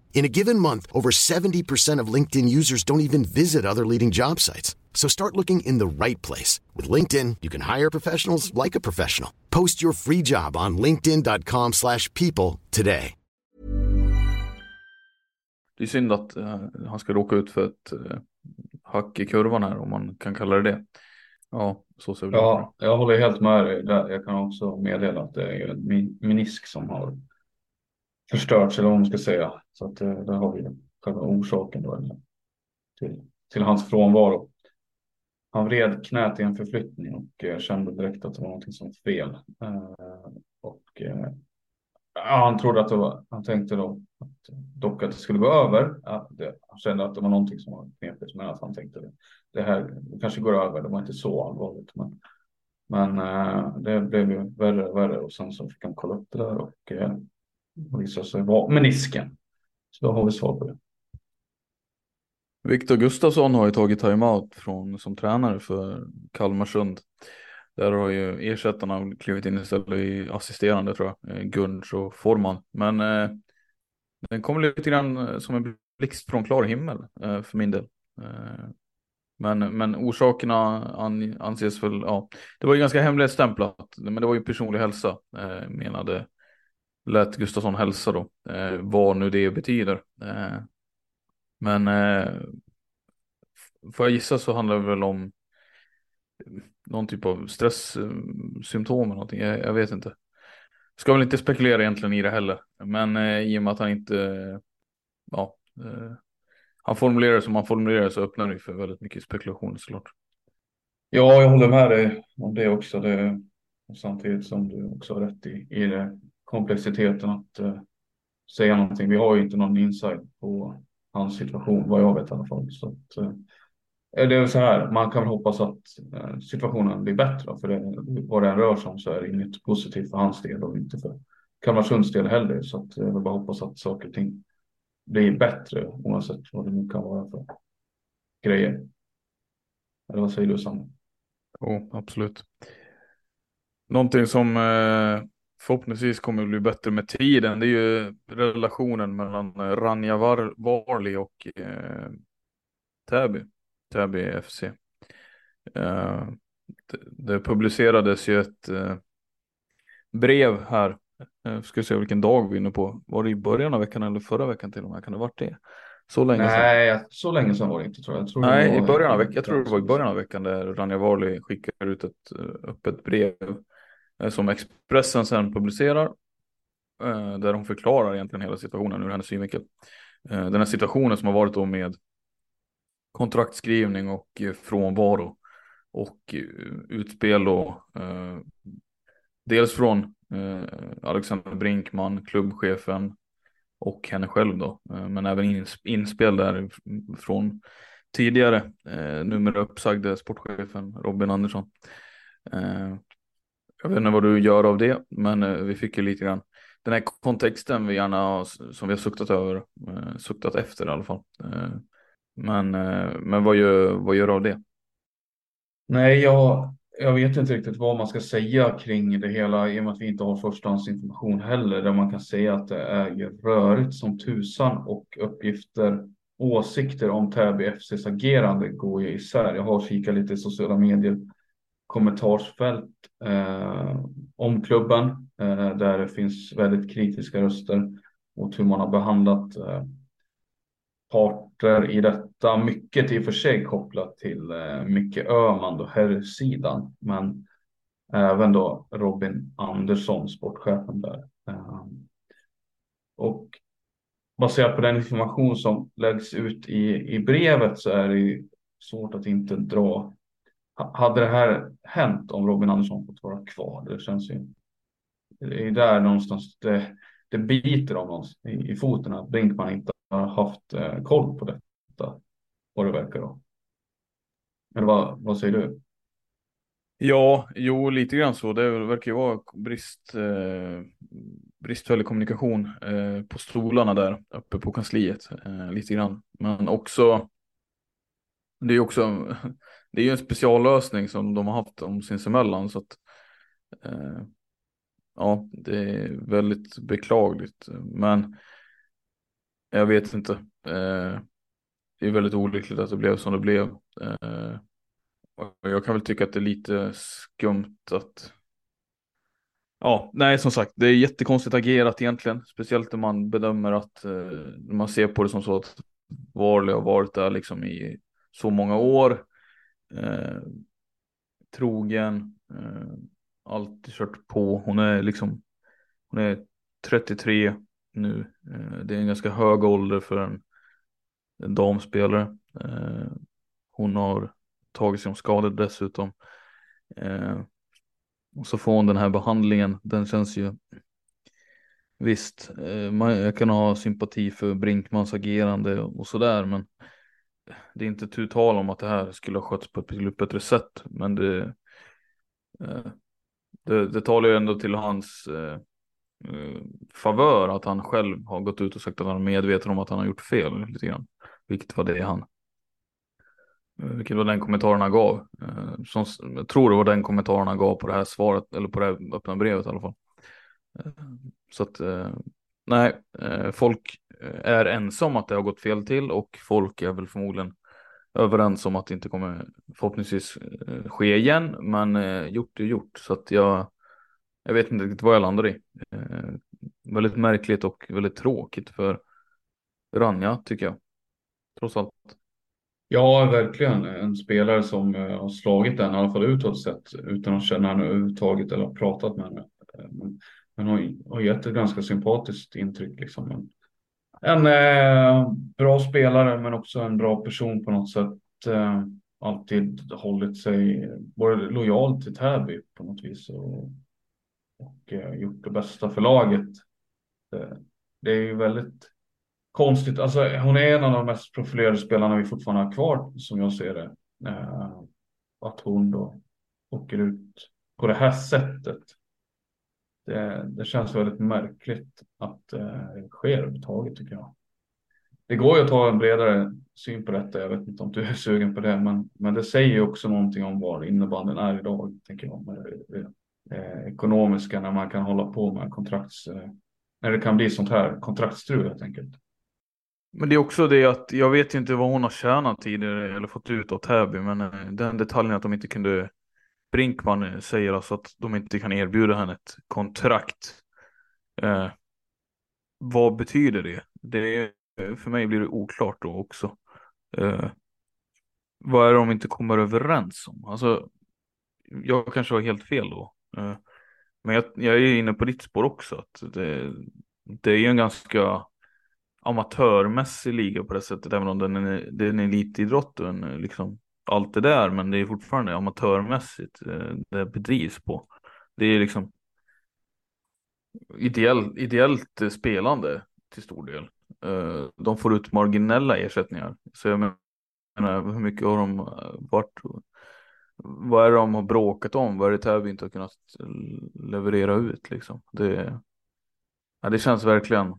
In a given month, over 70% of LinkedIn users don't even visit other leading job sites. So start looking in the right place. With LinkedIn, you can hire professionals like a professional. Post your free job on linkedin.com slash people today. Det är synd att uh, han ska råka ut för ett uh, hack i kurvan här, om man kan kalla det det. Ja, så ser det ut. Ja, jag håller helt med dig. Jag kan också meddela att det är en menisk som har förstörts eller vad man ska säga. Så att eh, där har vi själva orsaken då, till, till hans frånvaro. Han vred knät i en förflyttning och eh, kände direkt att det var någonting som var fel. Eh, och ja, han trodde att det var, han tänkte då att, dock att det skulle gå över. Att det, han kände att det var någonting som var knepigt, men att han tänkte det, det här det kanske går över. Det var inte så allvarligt, men men det blev ju värre och värre och sen så fick han kolla upp det där och och liksom, visade sig vara menisken. Så då har vi svar på det. Viktor Gustafsson har ju tagit timeout från, som tränare för Kalmarsund. Där har ju ersättarna klivit in istället i assisterande tror jag, eh, Gunns och Forman. Men eh, den kom lite grann eh, som en blixt från klar himmel eh, för min del. Eh, Men, men orsakerna an, anses väl, ja, det var ju ganska hemligstämplat, men det var ju personlig hälsa, eh, menade, lät Gustafsson hälsa då, eh, vad nu det betyder. Eh, men eh, får jag gissa så handlar det väl om någon typ av stresssymptom eller någonting, jag, jag vet inte. Ska väl inte spekulera egentligen i det heller, men eh, i och med att han inte, ja, eh, han formulerar som han formulerar så öppnar det för väldigt mycket spekulation såklart. Ja, jag håller med dig om det också. Det, samtidigt som du också har rätt i, i det, komplexiteten att eh, säga någonting. Vi har ju inte någon insight på hans situation, vad jag vet i alla fall. Så att, eh, det är så här, man kan väl hoppas att eh, situationen blir bättre. För det, vad den rör sig om så är det inget positivt för hans del och inte för Kalmarsunds del heller. Så att jag vill bara hoppas att saker och ting blir bättre oavsett vad det nu kan vara för grejer. Eller vad säger du Samuel? Jo, oh, absolut. Någonting som eh, förhoppningsvis kommer att bli bättre med tiden, det är ju relationen mellan eh, Ranja Var Varli och eh, Täby, Täby FC. Eh, det, det, publicerades ju ett eh, brev här jag ska se vilken dag vi är inne på. Var det i början av veckan eller förra veckan till och med? Kan det ha varit det? Så länge Nej, sedan. så länge sedan var det inte tror jag. jag tror Nej, i början av veckan. Jag tror det var i början av veckan där Ranja Varli skickar ut ett eh, öppet brev eh, Eh, som Expressen sen publicerar. Eh, där hon förklarar egentligen hela situationen ur hennes synvinkel. Eh, den här situationen som har varit då med kontraktskrivning och frånvaro och utspel då. Dels från Alexander Brinkman, klubbchefen och henne själv då. Men även inspel där från tidigare, numera uppsagde sportchefen Robin Andersson. Jag vet inte vad du gör av det, men eh, vi fick ju lite grann den här kontexten vi gärna har som vi har suktat över, eh, suktat efter i alla fall. Eh, men, men vad gör, vad gör du av det? Nej, jag jag vet inte riktigt vad man ska säga kring det hela i och med att vi inte har förstahandsinformation heller där man kan säga att det är rörigt som tusan och uppgifter åsikter om Täby FCs agerande går ju isär. Jag har kikat lite i sociala medier kommentarsfält eh, om klubben eh, där det finns väldigt kritiska röster mot hur man har behandlat eh, parter i detta. Mycket i och för sig kopplat till eh, mycket Öhman och herrsidan. Men även då Robin Andersson, sportchefen där. Eh, och baserat på den information som läggs ut i, i brevet så är det svårt att inte dra. Hade det här hänt om Robin Andersson fått vara kvar? Det känns ju. Det är där någonstans det, det biter av någon i, i foten att Brinkman inte har haft eh, koll på detta. Vad det verkar då. Eller vad, vad säger du? Ja, jo, lite grann så. Det verkar ju vara brist, eh, bristfällig kommunikation eh, på stolarna där uppe på kansliet. Eh, lite grann. Men också, det är ju också, det är ju en speciallösning som de har haft om sinsemellan. Så att, eh, ja, det är väldigt beklagligt. Men jag vet inte. Eh, det är väldigt olyckligt att det blev som det blev. Eh, jag kan väl tycka att det är lite skumt att Ja, nej som sagt, det är jättekonstigt agerat egentligen, speciellt när man bedömer att eh, man ser på det som så att Varley har varit där liksom i så många år. Eh, trogen, eh, alltid kört på. Hon är liksom, hon är 33 nu. Eh, det är en ganska hög ålder för en, en damspelare. Eh, hon har tagit sig om skador dessutom. Eh, och så får hon den här behandlingen. Den känns ju Visst, eh, jag kan ha sympati för Brinkmans agerande och sådär men det är inte tu tal om att det här skulle ha skötts på ett betydligt bättre sätt. Men det, eh, det, det talar ju ändå till hans eh, eh, favör att han själv har gått ut och sagt att han är medveten om att han har gjort fel lite grann. Vilket var det han. Eh, vilket var den kommentaren han gav. Eh, som, jag tror det var den kommentaren han gav på det här svaret eller på det här öppna brevet i alla fall. Eh, så att nej, folk är ensamma att det har gått fel till och folk är väl förmodligen överens om att det inte kommer förhoppningsvis eh, ske igen. Men eh, gjort är gjort så att jag, jag vet inte riktigt vad jag landar i. Eh, väldigt märkligt och väldigt tråkigt för Ranja tycker jag. Trots allt. Ja, verkligen. En spelare som eh, har slagit den, i alla fall utåt sett, utan att känna henne överhuvudtaget eller ha pratat med henne. Eh, men, men har, har gett ett ganska sympatiskt intryck. Liksom. En, en eh, bra spelare, men också en bra person på något sätt. Eh, alltid hållit sig, varit lojal till Täby på något vis och, och eh, gjort det bästa för laget. Det, det är ju väldigt konstigt. Alltså, hon är en av de mest profilerade spelarna vi fortfarande har kvar som jag ser det. Eh, att hon då åker ut på det här sättet. Det, det känns väldigt märkligt att eh, det sker överhuvudtaget tycker jag. Det går ju att ta en bredare syn på detta. Jag vet inte om du är sugen på det, men, men det säger ju också någonting om var innebandyn är idag, tänker jag. Med det, det, ekonomiska när man kan hålla på med kontrakts, eh, när det kan bli sånt här kontraktstrul helt enkelt. Men det är också det att jag vet ju inte vad hon har tjänat tidigare eller fått ut av Täby, men den detaljen att de inte kunde Brinkman säger alltså att de inte kan erbjuda henne ett kontrakt. Eh, vad betyder det? det för mig blir det oklart då också. Eh, vad är det de inte kommer överens om? Alltså, jag kanske har helt fel då. Eh, men jag, jag, är inne på ditt spår också. Att det, det är en ganska amatörmässig liga på det sättet, även om den är, den är en elitidrott och en liksom allt det där, men det är fortfarande amatörmässigt eh, det bedrivs på. Det är liksom ideell, ideellt spelande till stor del. Eh, de får ut marginella ersättningar. Så jag menar, hur mycket har de eh, varit? Vad är det de har bråkat om? Vad är det Täby inte har kunnat leverera ut liksom? Det, ja, det känns verkligen,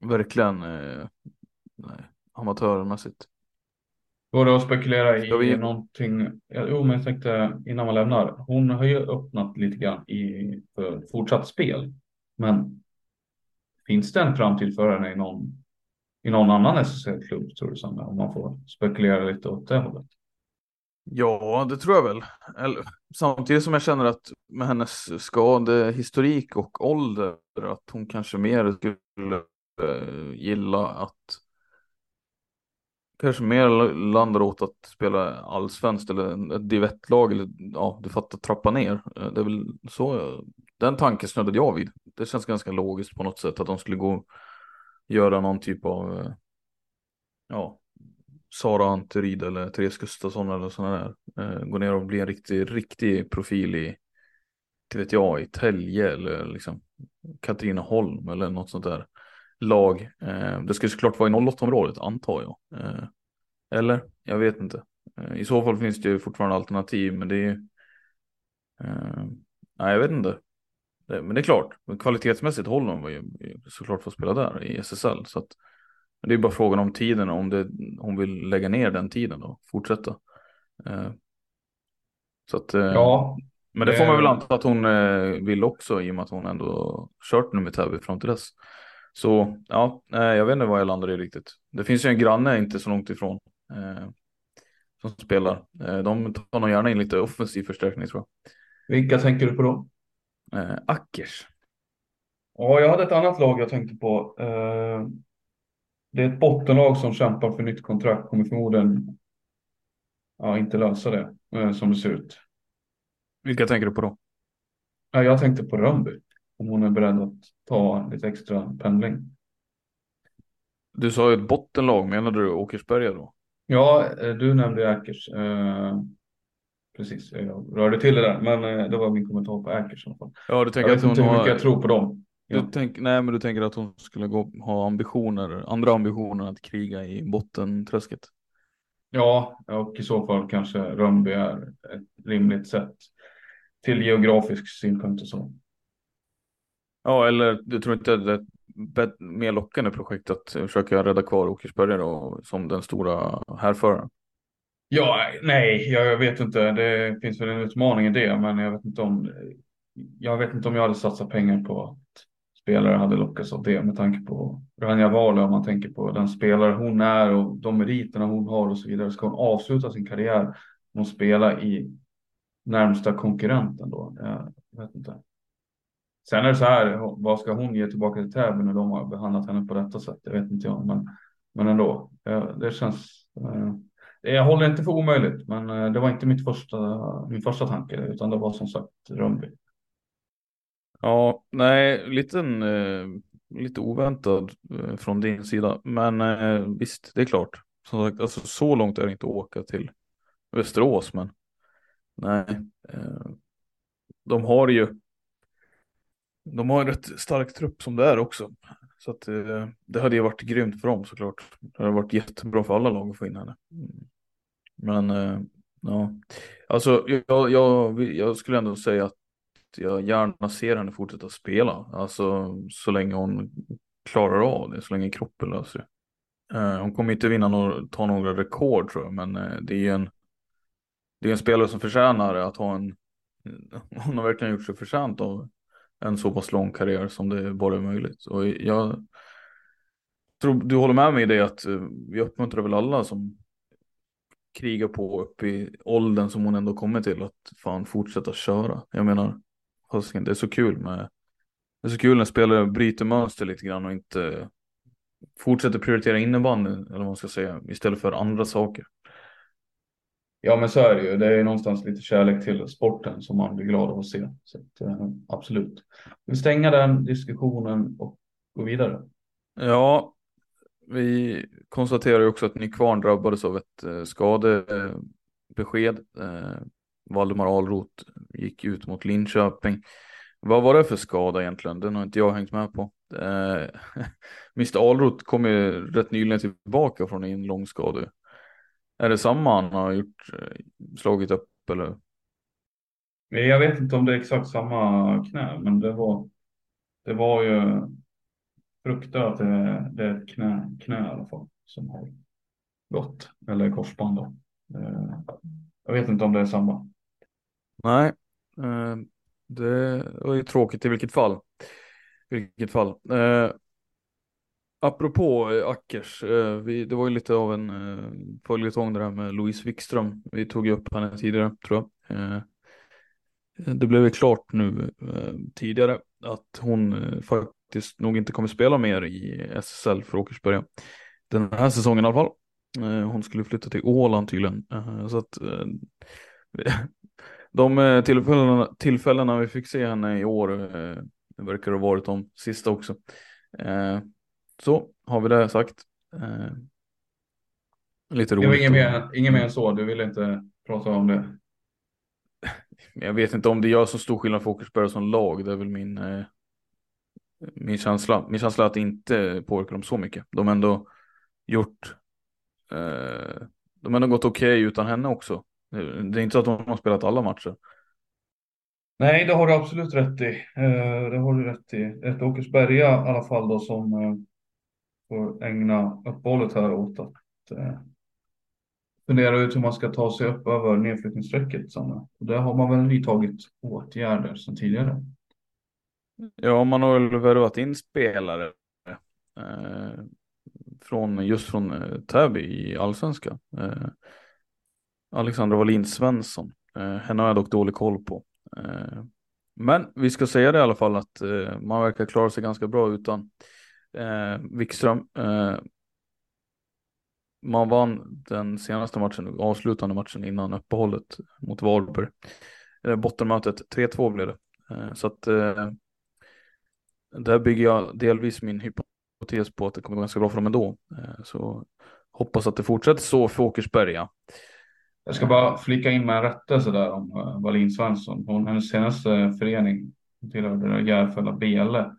verkligen eh, nej, amatörmässigt. Går det att spekulera i vi... någonting? Jo, men jag tänkte innan man lämnar. Hon har ju öppnat lite grann i för fortsatt spel. Men finns det en framtid för henne i någon, i någon annan SSL-klubb tror du Sanna? Om man får spekulera lite åt det hållet. Ja, det tror jag väl. Eller, samtidigt som jag känner att med hennes skadehistorik och ålder att hon kanske mer skulle eh, gilla att kanske mer landar åt att spela allsvenskt eller ett divettlag eller ja, du fattar trappa ner. Eh, det är väl så den tanken snuddade jag vid. Det känns ganska logiskt på något sätt att de skulle gå göra någon typ av eh, ja, Sara Anteryd eller Therese Gustafsson eller sådana där. Eh, gå ner och bli en riktig, riktig profil i, Det vet jag, i Tälje eller liksom Katrineholm eller något sånt där lag. Eh, det skulle såklart vara i 08-området antar jag. Eh, eller? Jag vet inte. Eh, I så fall finns det ju fortfarande alternativ men det är ju Nej, jag vet inte. Men det är klart, kvalitetsmässigt håller de ju såklart för att spela där i SSL. Så att, det är bara frågan om tiden, om det, hon vill lägga ner den tiden och fortsätta. Så att, ja, men det får man väl anta att hon vill också i och med att hon ändå kört nu med Täby fram till dess. Så ja, jag vet inte vad jag landar i riktigt. Det finns ju en granne inte så långt ifrån eh, som spelar. Eh, de tar nog gärna in lite offensiv förstärkning tror jag. Vilka tänker du på då? Eh, Ackers. Ja, jag hade ett annat lag jag tänkte på. Eh, det är ett bottenlag som kämpar för nytt kontrakt. Kommer förmodligen ja, inte lösa det eh, som det ser ut. Vilka tänker du på då? Ja, jag tänkte på Rönnby om hon är beredd att ta lite extra pendling. Du sa ju ett bottenlag, menade du Åkersberga då? Ja, eh, du nämnde Äkers. Eh, precis, jag rörde till det där, men eh, det var min kommentar på Äkers i alla fall. Ja, du tänker jag vet att inte hur mycket jag tror på dem. Du ja. tänk, nej, men du tänker att hon skulle gå, ha ambitioner, andra ambitioner att kriga i bottenträsket? Ja, och i så fall kanske Rönnby är ett rimligt sätt till geografisk synpunkt och så. Ja, eller du tror inte det är ett mer lockande projekt att försöka rädda kvar Åkersberga då, som den stora härföraren? Ja, nej, jag vet inte. Det finns väl en utmaning i det, men jag vet inte om jag vet inte om jag hade satsat pengar på att spelare hade lockats av det med tanke på Rania Wahlöö om man tänker på den spelare hon är och de meriterna hon har och så vidare. Ska hon avsluta sin karriär och spela i närmsta konkurrenten då? Jag vet inte. Sen är det så här, vad ska hon ge tillbaka till Täby när de har behandlat henne på detta sätt? Det vet inte jag, men, men ändå. Det känns. Eh, jag håller inte för omöjligt, men eh, det var inte mitt första, min första tanke, utan det var som sagt Rönnby. Ja, nej, liten, eh, lite oväntad från din sida. Men visst, det är klart. Som sagt, alltså, så långt är det inte att åka till Västerås, men nej. De har ju de har en rätt stark trupp som det är också. Så att eh, det hade ju varit grymt för dem såklart. Det hade varit jättebra för alla lag att få in henne. Mm. Men eh, ja, alltså jag, jag, jag skulle ändå säga att jag gärna ser henne fortsätta spela. Alltså så länge hon klarar av det, så länge kroppen löser det. Eh, hon kommer inte vinna några, ta några rekord tror jag, men det är en det är en spelare som förtjänar att ha en hon har verkligen gjort sig förtjänt av en så pass lång karriär som det bara är möjligt. Och jag tror du håller med mig i det att eh, vi uppmuntrar väl alla som krigar på upp i åldern som hon ändå kommer till att fan fortsätta köra. Jag menar, det är så kul med det är så kul när spelare bryter mönster lite grann och inte fortsätter prioritera innebandyn eller vad man ska säga istället för andra saker. Ja, men så är det ju. Det är någonstans lite kärlek till sporten som man blir glad av att se. Så att, eh, absolut. Vi stänga den diskussionen och gå vidare. Ja, vi konstaterar ju också att Nykvarn drabbades av ett eh, skadebesked. Eh, Valdemar Alroth gick ut mot Linköping. Vad var det för skada egentligen? Den har inte jag hängt med på. Eh, Mr Alroth kom ju rätt nyligen tillbaka från en lång skada. Är det samma han har gjort, eh, slagit upp eller? Jag vet inte om det är exakt samma knä, men det var, det var ju fruktat att det, det är ett knä, knä i alla fall som har gått, eller korsband då. Eh, jag vet inte om det är samma. Nej, eh, det var ju tråkigt i vilket fall. I vilket fall. Apropå eh, Ackers, eh, vi, det var ju lite av en eh, följetong det här med Louise Wikström. Vi tog ju upp henne tidigare tror jag. Det blev ju klart nu tidigare att hon faktiskt nog inte kommer spela mer i SSL för Åkersberga. Den här säsongen i alla fall. Hon skulle flytta till Åland tydligen. så att de tillfällena, tillfällena vi fick se henne i år verkar ha varit de sista också. Så har vi det sagt. Eh, lite roligt. Inget mer, inget mer än så, du vill inte prata om det? Jag vet inte om det gör så stor skillnad för Åkersberga som lag. Det är väl min, eh, min känsla. Min känsla är att det inte påverkar dem så mycket. De har ändå gjort. Eh, de har ändå gått okej okay utan henne också. Det är inte så att de har spelat alla matcher. Nej, det har du absolut rätt i. Eh, det har du rätt i. Ett Åkersberga i alla fall då som eh, får ägna uppehållet här åt att eh, fundera ut hur man ska ta sig upp över nedflyttningsstrecket. Och där har man väl vidtagit åtgärder sedan tidigare. Ja, man har väl värvat in spelare eh, från just från eh, Täby i allsvenskan. Eh, Alexandra Wallin Svensson. Eh, henne har jag dock dålig koll på. Eh, men vi ska säga det i alla fall att eh, man verkar klara sig ganska bra utan eh, Wikström. Eh, man vann den senaste matchen, avslutande matchen innan uppehållet mot Varberg. Eh, bottenmötet 3-2 blev det. Eh, så att eh, där bygger jag delvis min hypotes på att det kommer gå ganska bra för dem ändå. Eh, så hoppas att det fortsätter så för Åkersberga. Jag ska bara flika in med en rättelse där om uh, Wallin Svensson. Hon, hennes senaste förening tillhörde Järfälla Bele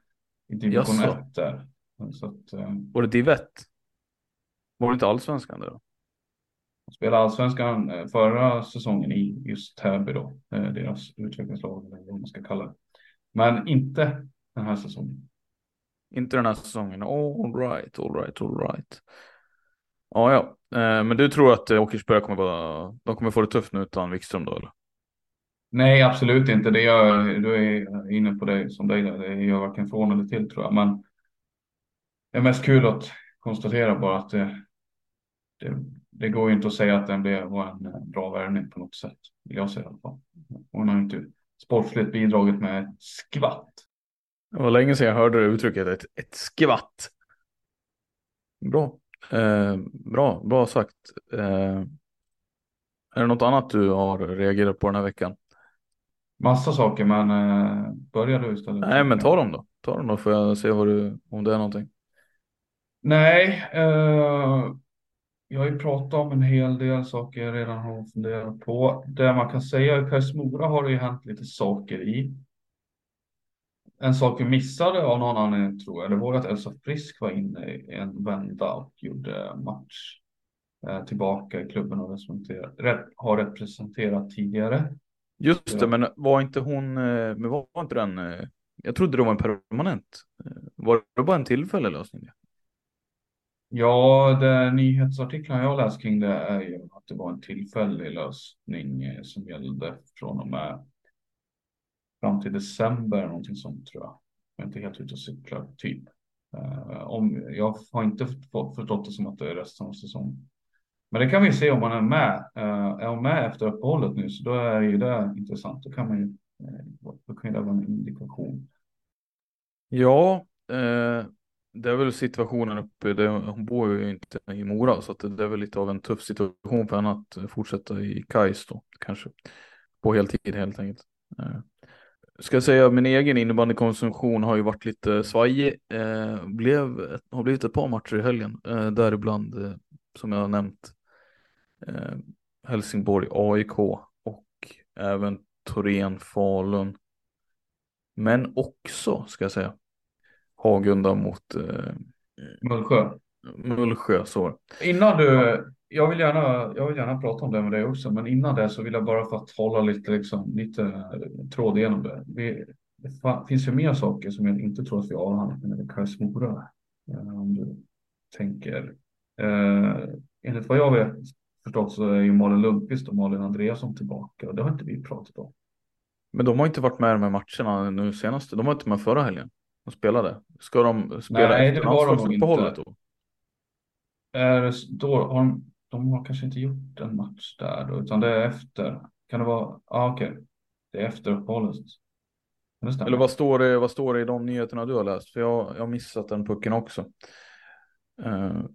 i division 1 där. Så att, uh, Var det Divett? Var det inte allsvenskan då? Hon spelade allsvenskan eh, förra säsongen i just Täby då, deras utvecklingslag eller vad man ska kalla det. Men inte den här säsongen. Inte den här säsongen. All right, all right, all right. Ja, ja, eh, men du tror att Åkersberga kommer vara, de kommer få det tufft nu utan Wikström då eller? Nej, absolut inte. Det gör, du är inne på det som dig där. Det gör varken från eller till tror jag. Men det är mest kul att konstatera bara att det, det, det går ju inte att säga att den blev, var en bra värvning på något sätt. Vill jag säga i alla fall. Hon har inte sportsligt bidragit med ett skvatt. Det var länge sedan jag hörde det uttrycket, ett, ett skvatt. Bra. Eh, bra, bra sagt. Eh, är det något annat du har reagerat på den här veckan? Massa saker, men eh, börja du istället. Nej, men ta dem då. Ta dem då får jag se vad du, om det är någonting. Nej, eh, jag har ju pratat om en hel del saker jag redan har funderat på. Det man kan säga i Kais Mora har det ju hänt lite saker i. En sak vi missade av någon anledning tror jag, det var att Elsa Frisk var inne i en vända och gjorde match eh, tillbaka i klubben och representerat, har representerat tidigare. Just det, men var inte hon, eh, men var inte den, eh, jag trodde det var en permanent. Var det bara en tillfällig lösning? Ja, det nyhetsartiklarna jag läst kring det är ju att det var en tillfällig lösning eh, som gällde från och med fram till december, någonting sånt tror jag. Jag är inte helt ute och cyklar, typ. Eh, om, jag har inte förstått det som att det är resten av säsongen. Men det kan vi se om man är med. Eh, är man med efter uppehållet nu så då är ju det intressant. Då kan man ju, då kan det vara en indikation. Ja, det är väl situationen uppe. Det, hon bor ju inte i Mora så att det är väl lite av en tuff situation för henne att fortsätta i Kais då kanske. På heltid helt enkelt eh, ska jag säga, min egen innebandykonsumtion har ju varit lite svajig. Eh, blev, har blivit ett par matcher i helgen, eh, däribland eh, som jag har nämnt eh, Helsingborg, AIK och även Torén, Falun. Men också, ska jag säga, Hagunda mot eh, Mullsjö. Mullsjö, så. Innan du jag vill, gärna, jag vill gärna prata om det med dig också, men innan det så vill jag bara för att hålla lite, liksom, lite tråd igenom det. Vi, det finns ju mer saker som jag inte tror att vi avhandlat med Kais Mora. Eh, om du tänker. Eh, enligt vad jag vet förstått så är ju Malin Lundqvist och Malin Andreasson tillbaka och det har inte vi pratat om. Men de har inte varit med i de här matcherna nu senast. De var inte med förra helgen. De spelade. Ska de spela Nej, efter det var inte. Då? Är, då har de, de har kanske inte gjort en match där då, utan det är efter. Kan det vara? Ja, ah, okej. Okay. Det är efter uppehållet. Eller vad står, det, vad står det i de nyheterna du har läst? För jag, jag har missat den pucken också. Uh...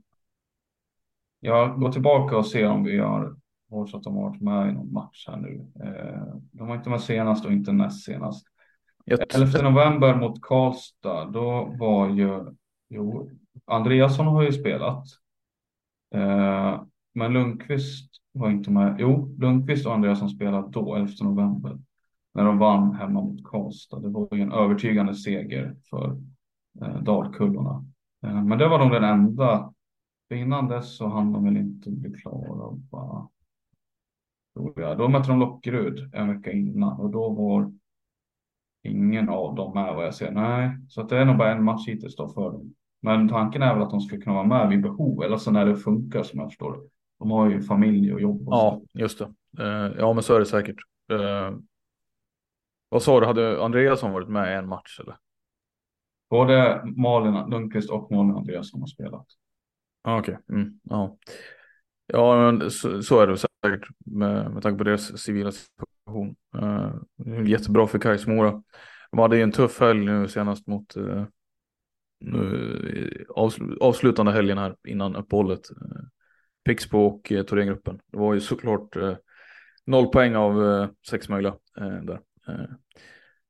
Jag går tillbaka och ser om vi har hört att de har varit med i någon match här nu. Uh, de var inte med senast och inte näst senast. 11 november mot Karlstad, då var ju, jo, Andreasson har ju spelat. Eh, men Lundqvist var inte med. Jo, Lundqvist och Andreasson spelade då, 11 november. När de vann hemma mot Karlstad. Det var ju en övertygande seger för eh, Dalkullorna. Eh, men det var nog den enda. För innan dess så hann de väl inte bli klara. Bara, Då mötte de Lockerud en vecka innan och då var ingen av dem med vad jag ser. Nej, så att det är nog bara en match hittills då för dem. Men tanken är väl att de ska kunna vara med vid behov eller så när det funkar som jag förstår det. De har ju familj och jobb. Och ja, så. just det. Uh, ja, men så är det säkert. Uh, vad sa du, hade Andreasson varit med i en match eller? Både Malin Lundqvist och Malin Andreasson har spelat. Ah, Okej, okay. mm, ja. Ja, men så, så, är det säkert med, med tanke på deras civila situation. Uh, jättebra för Kais Mora. De hade ju en tuff helg nu senast mot eh, nu, avsl avslutande helgen här innan uppehållet. Eh, Pixbo och eh, Thorengruppen. Det var ju såklart eh, noll poäng av eh, sex möjliga eh, där. Eh,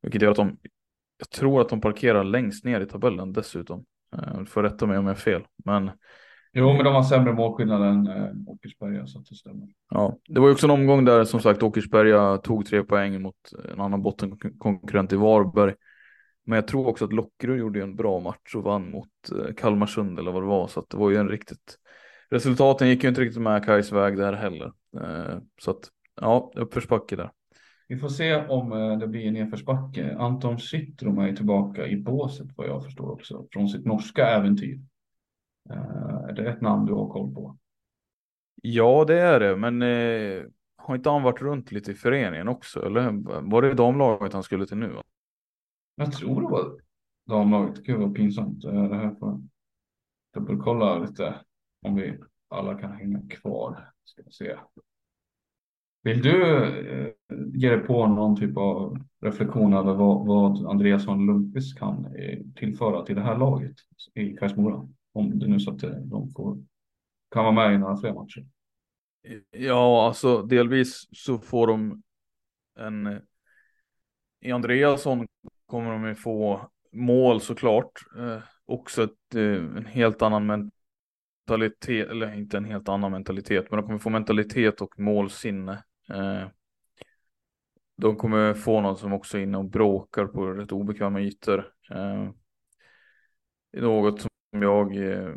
vilket gör att de, jag tror att de parkerar längst ner i tabellen dessutom. Eh, får rätta mig om jag är fel. Men Jo, men de har sämre målskillnad än eh, Åkersberga så att det stämmer. Ja, det var ju också en omgång där som sagt Åkersberga tog tre poäng mot en annan bottenkonkurrent i Varberg. Men jag tror också att Lockerud gjorde en bra match och vann mot eh, Kalmarsund eller vad det var. Så att det var ju en riktigt resultaten gick ju inte riktigt med Kajs väg där heller. Eh, så att ja, uppförsbacke där. Vi får se om eh, det blir en nedförsbacke. Anton Syttrom är tillbaka i båset vad jag förstår också från sitt norska äventyr. Eh, är det ett namn du har koll på? Ja, det är det, men har inte han varit runt lite i föreningen också? Eller var det damlaget han skulle till nu? Jag tror det var damlaget. Gud vad pinsamt. Det här får jag dubbelkolla lite om vi alla kan hänga kvar. Ska se. Vill du eh, ge dig på någon typ av reflektion över vad, vad Andreasson Lundqvist kan eh, tillföra till det här laget i Kajsmora? Om det nu så att eh, de får, kan vara med i några fler matcher. Ja, alltså delvis så får de en... Eh, I Andreasson kommer de ju få mål såklart. Eh, också ett, eh, en helt annan mentalitet, eller inte en helt annan mentalitet, men de kommer få mentalitet och målsinne. Eh, de kommer få någon som också är inne och bråkar på rätt obekväma ytor. Eh, något som jag eh,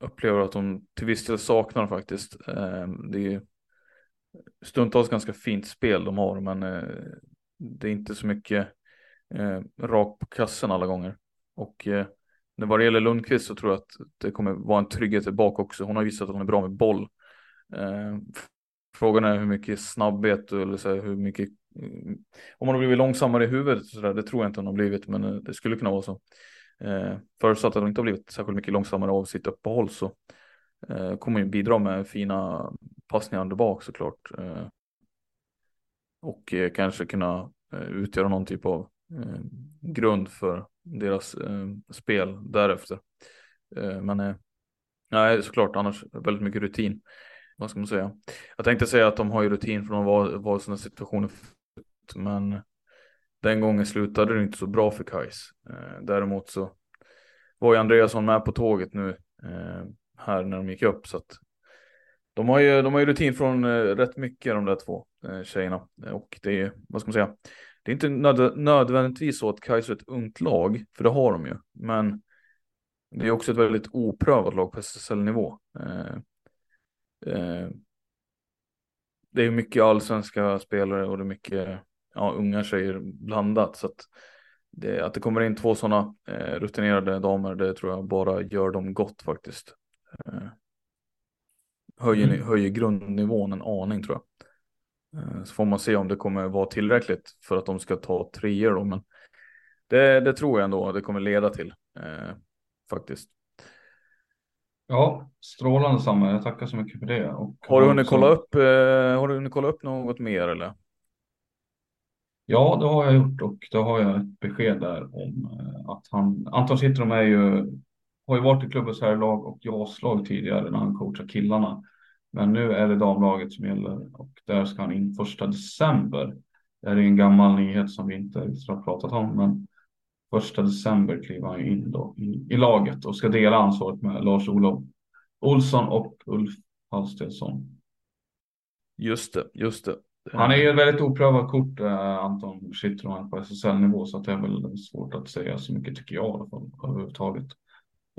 upplever att de till viss del saknar faktiskt. Eh, det är stundtals ganska fint spel de har, men eh, det är inte så mycket rakt på kassen alla gånger. Och när vad det gäller Lundqvist så tror jag att det kommer vara en trygghet tillbaka också. Hon har visat att hon är bra med boll. Frågan är hur mycket snabbhet eller så här, hur mycket om man har blivit långsammare i huvudet så där, det tror jag inte hon har blivit, men det skulle kunna vara så. Eh, förutsatt att de inte har blivit särskilt mycket långsammare av sitt uppehåll så eh, kommer ju bidra med fina passningar under bak såklart. Eh, och eh, kanske kunna eh, utgöra någon typ av eh, grund för deras eh, spel därefter. Eh, men eh, nej, såklart annars väldigt mycket rutin. Vad ska man säga? Jag tänkte säga att de har ju rutin från att vara, vara i sådana situationer men den gången slutade det inte så bra för Kais. Eh, däremot så var ju Andreasson med på tåget nu eh, här när de gick upp så att de har ju, de har ju rutin från eh, rätt mycket de där två tjejerna och det är, vad ska man säga, det är inte nöd, nödvändigtvis så att Kais är ett ungt lag, för det har de ju, men det är också ett väldigt oprövat lag på SSL-nivå. Det är mycket allsvenska spelare och det är mycket ja, unga tjejer blandat. Så att det, att det kommer in två sådana eh, rutinerade damer, det tror jag bara gör dem gott faktiskt. Eh, höjer, mm. höjer grundnivån en aning tror jag. Eh, så får man se om det kommer vara tillräckligt för att de ska ta treor då, men det, det tror jag ändå det kommer leda till eh, faktiskt. Ja, strålande samma. Jag tackar så mycket för det. Och har du hunnit kolla upp, eh, har du hunnit kolla upp något mer eller? Ja, det har jag gjort och då har jag ett besked där om eh, att han, Anton Cittrom är ju, har ju varit i klubbens herrlag och JAS-lag tidigare när han coachar killarna. Men nu är det damlaget som gäller och där ska han in första december. Det är en gammal nyhet som vi inte har pratat om, men första december kliver han in då i, i laget och ska dela ansvaret med Lars-Olof Olsson och Ulf Hallstensson. Just det, just det. Han är ju ett väldigt oprövat kort, eh, Anton Schittron på SSL-nivå, så att det är väl svårt att säga så mycket tycker jag i alla fall överhuvudtaget.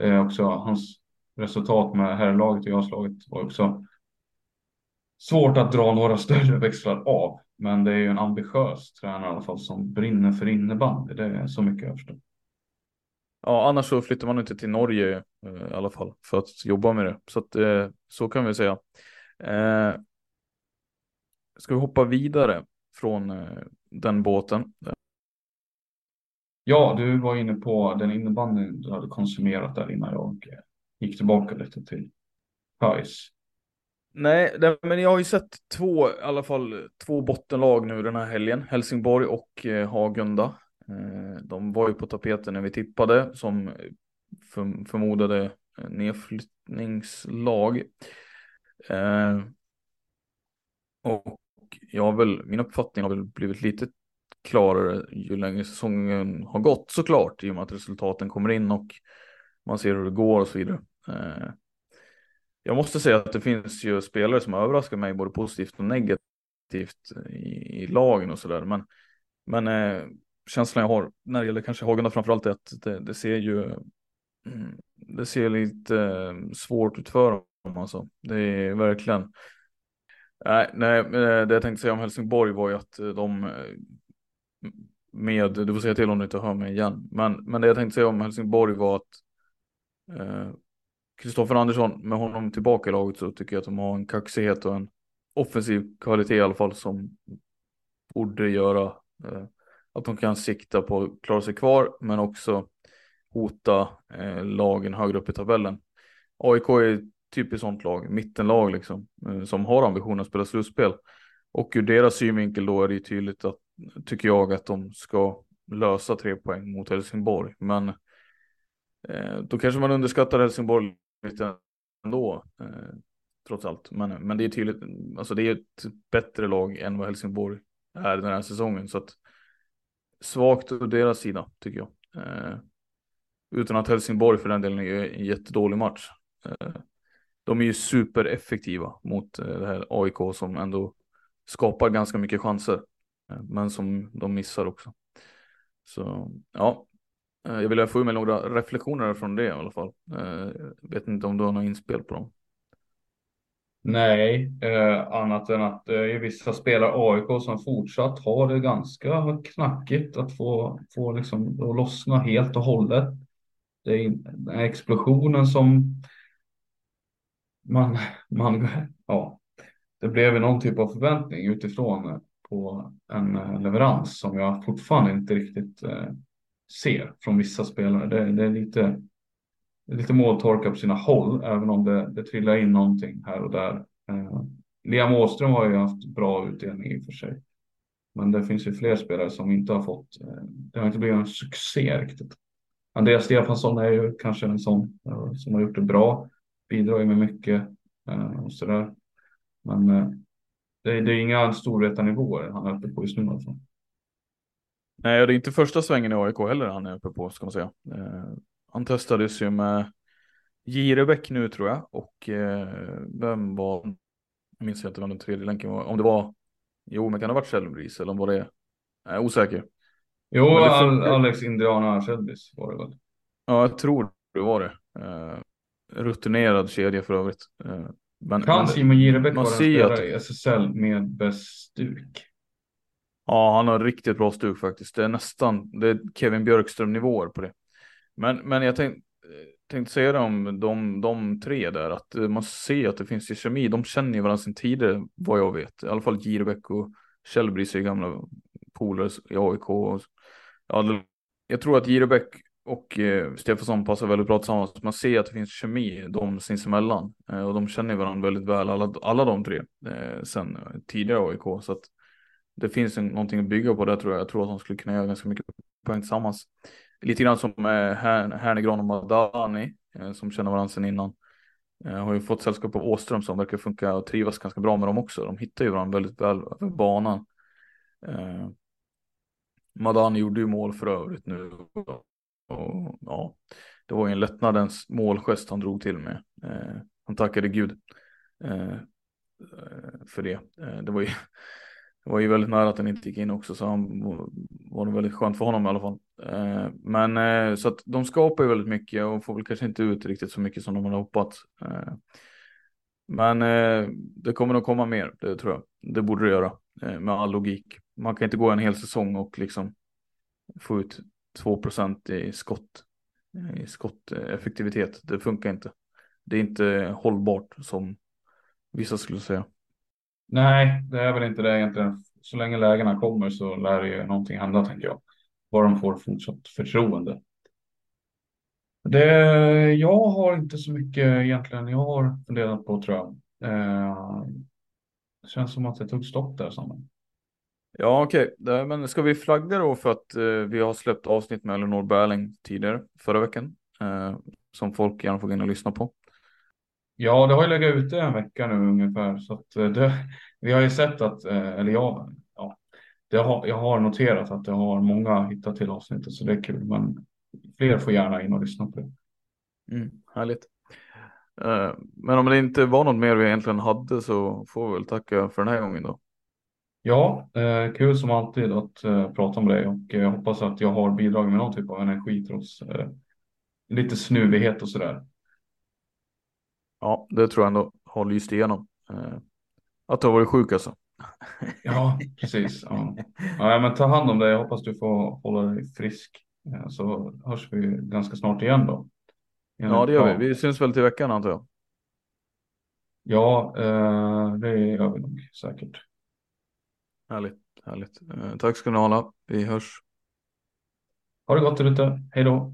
Eh, också hans resultat med herrlaget och jaslaget var också svårt att dra några större växlar av. Men det är ju en ambitiös tränare i alla fall som brinner för innebandy. Det är så mycket jag förstår. Ja, annars så flyttar man inte till Norge eh, i alla fall för att jobba med det. Så att eh, så kan vi säga. Eh, Ska vi hoppa vidare från eh, den båten? Ja, du var inne på den innebandyn du hade konsumerat där innan jag eh, gick tillbaka lite till Pais. Nej, men jag har ju sett två, i alla fall två bottenlag nu den här helgen. Helsingborg och eh, Hagunda. De var ju på tapeten när vi tippade som förmodade nedflyttningslag. Och jag har väl, min uppfattning har väl blivit lite klarare ju längre säsongen har gått såklart i och med att resultaten kommer in och man ser hur det går och så vidare. Eh, jag måste säga att det finns ju spelare som överraskar mig både positivt och negativt i, i lagen och sådär. Men, men eh, känslan jag har när det gäller kanske Hagunda framförallt är att det, det ser ju mm, det ser lite eh, svårt ut för dem alltså. Det är verkligen Nej, nej, eh, det jag tänkte säga om Helsingborg var ju att eh, de eh, med, du får säga till om du inte hör mig igen, men, men det jag tänkte säga om Helsingborg var att Kristoffer eh, Andersson, med honom tillbaka i laget så tycker jag att de har en kaxighet och en offensiv kvalitet i alla fall som borde göra eh, att de kan sikta på att klara sig kvar men också hota eh, lagen högre upp i tabellen. AIK är typiskt sånt lag, mittenlag liksom, eh, som har ambitionen att spela slutspel. Och ur deras synvinkel då är det ju tydligt att, tycker jag, att de ska lösa tre poäng mot Helsingborg. Men eh, då kanske man underskattar Helsingborg lite ändå, eh, trots allt. Men, men det är tydligt, alltså det är ett bättre lag än vad Helsingborg är den här säsongen. Så att svagt ur deras sida, tycker jag. Eh, utan att Helsingborg för den delen är en jättedålig match. Eh, de är ju supereffektiva mot eh, det här AIK som ändå skapar ganska mycket chanser. Eh, men som de missar också. Så ja, eh, jag vill få med några reflektioner från det i alla fall. Jag vet inte om du har något inspel på dem. Nej, eh, annat än att det är vissa spelare AIK som fortsatt har det ganska knackigt att få, få liksom att lossna helt och hållet. Det är den explosionen som man, man, ja, det blev någon typ av förväntning utifrån på en eh, leverans som jag fortfarande inte riktigt eh, ser från vissa spelare. Det, det är lite, lite måltorka på sina håll, även om det, det trillar in någonting här och där. Eh, Liam Åström har ju haft bra utdelning i och för sig. Men det finns ju fler spelare som inte har fått, eh, det har inte blivit en succé riktigt. Andreas Stefansson är ju kanske en sån eh, som har gjort det bra bidrar ju med mycket eh, och sådär. Men eh, det, det är inga storvetarnivåer han är uppe på just nu alltså. Nej, det är inte första svängen i AIK heller han är uppe på ska man säga. Eh, han testades ju med Girebäck nu tror jag och vem var, jag minns inte vem den tredje länken var, om det var, jo men kan det ha varit Källbris eller om var det, jag är osäker. Jo, Alex Indiana Källbris var det väl. Ja, jag tror det var det. Rutinerad kedja för övrigt. Eh, men, kan Simon Jirebäck vara en spelare att... i SSL med bäst stuk? Ja, han har riktigt bra stuk faktiskt. Det är nästan, det är Kevin Björkström nivåer på det. Men, men jag tänkte, tänkte säga det om de, de tre där, att man ser att det finns i kemi. De känner ju varandra sedan tidigare, vad jag vet. I alla fall Jirebäck och Källbris är gamla polare i AIK. Ja, jag tror att Jirebäck och eh, Stefansson passar väldigt bra tillsammans. Man ser att det finns kemi de sinsemellan eh, och de känner varandra väldigt väl, alla, alla de tre, eh, sen eh, tidigare AIK. Så att det finns en, någonting att bygga på där tror jag. Jag tror att de skulle kunna göra ganska mycket poäng tillsammans. Lite grann som eh, Hernegran och Madani eh, som känner varandra sedan innan. Eh, har ju fått sällskap av Åström som verkar funka och trivas ganska bra med dem också. De hittar ju varandra väldigt väl över banan. Eh, Madani gjorde ju mål för övrigt nu och, ja, det var ju en lättnadens målgest han drog till med. Eh, han tackade Gud eh, eh för det. Eh, det, var ju, det var ju väldigt nära att den inte gick in också så han var det väldigt skönt för honom i alla fall. Eh, men eh, så att de skapar ju väldigt mycket och får väl kanske inte ut riktigt så mycket som de hade hoppats. Eh, men eh, det kommer nog komma mer, det tror jag. Det borde det göra eh, med all logik. Man kan inte gå en hel säsong och liksom få ut 2% i skott, i skotteffektivitet. Det funkar inte. Det är inte hållbart som vissa skulle säga. Nej, det är väl inte det egentligen. Så länge lägena kommer så lär det ju någonting hända tänker jag. Bara de får fortsatt förtroende. Det, jag har inte så mycket egentligen jag har funderat på tror jag. Eh, det känns som att det tog stopp där. Samman. Ja, okej, okay. men ska vi flagga då för att eh, vi har släppt avsnitt med Elinor Berling tidigare förra veckan eh, som folk gärna får gå in och lyssna på. Ja, det har ju legat ute en vecka nu ungefär så att eh, det, vi har ju sett att, eh, eller jag, ja, det har, jag har noterat att det har många hittat till avsnittet så det är kul, men fler får gärna in och lyssna på det. Mm, härligt. Uh, men om det inte var något mer vi egentligen hade så får vi väl tacka för den här gången då. Ja, eh, kul som alltid att eh, prata med dig och jag eh, hoppas att jag har bidragit med någon typ av energi trots eh, lite snuvighet och sådär. Ja, det tror jag ändå har lyst igenom. Eh, att du har varit sjuk alltså. ja, precis. Ja. ja. men ta hand om dig. Jag hoppas du får hålla dig frisk. Eh, så hörs vi ganska snart igen då. Ja, det gör vi. Vi syns väl till veckan antar jag. Ja, eh, det gör vi nog säkert. Härligt, härligt. Eh, tack ska ni ha. Vi hörs. Ha det gott där ute. Hej då.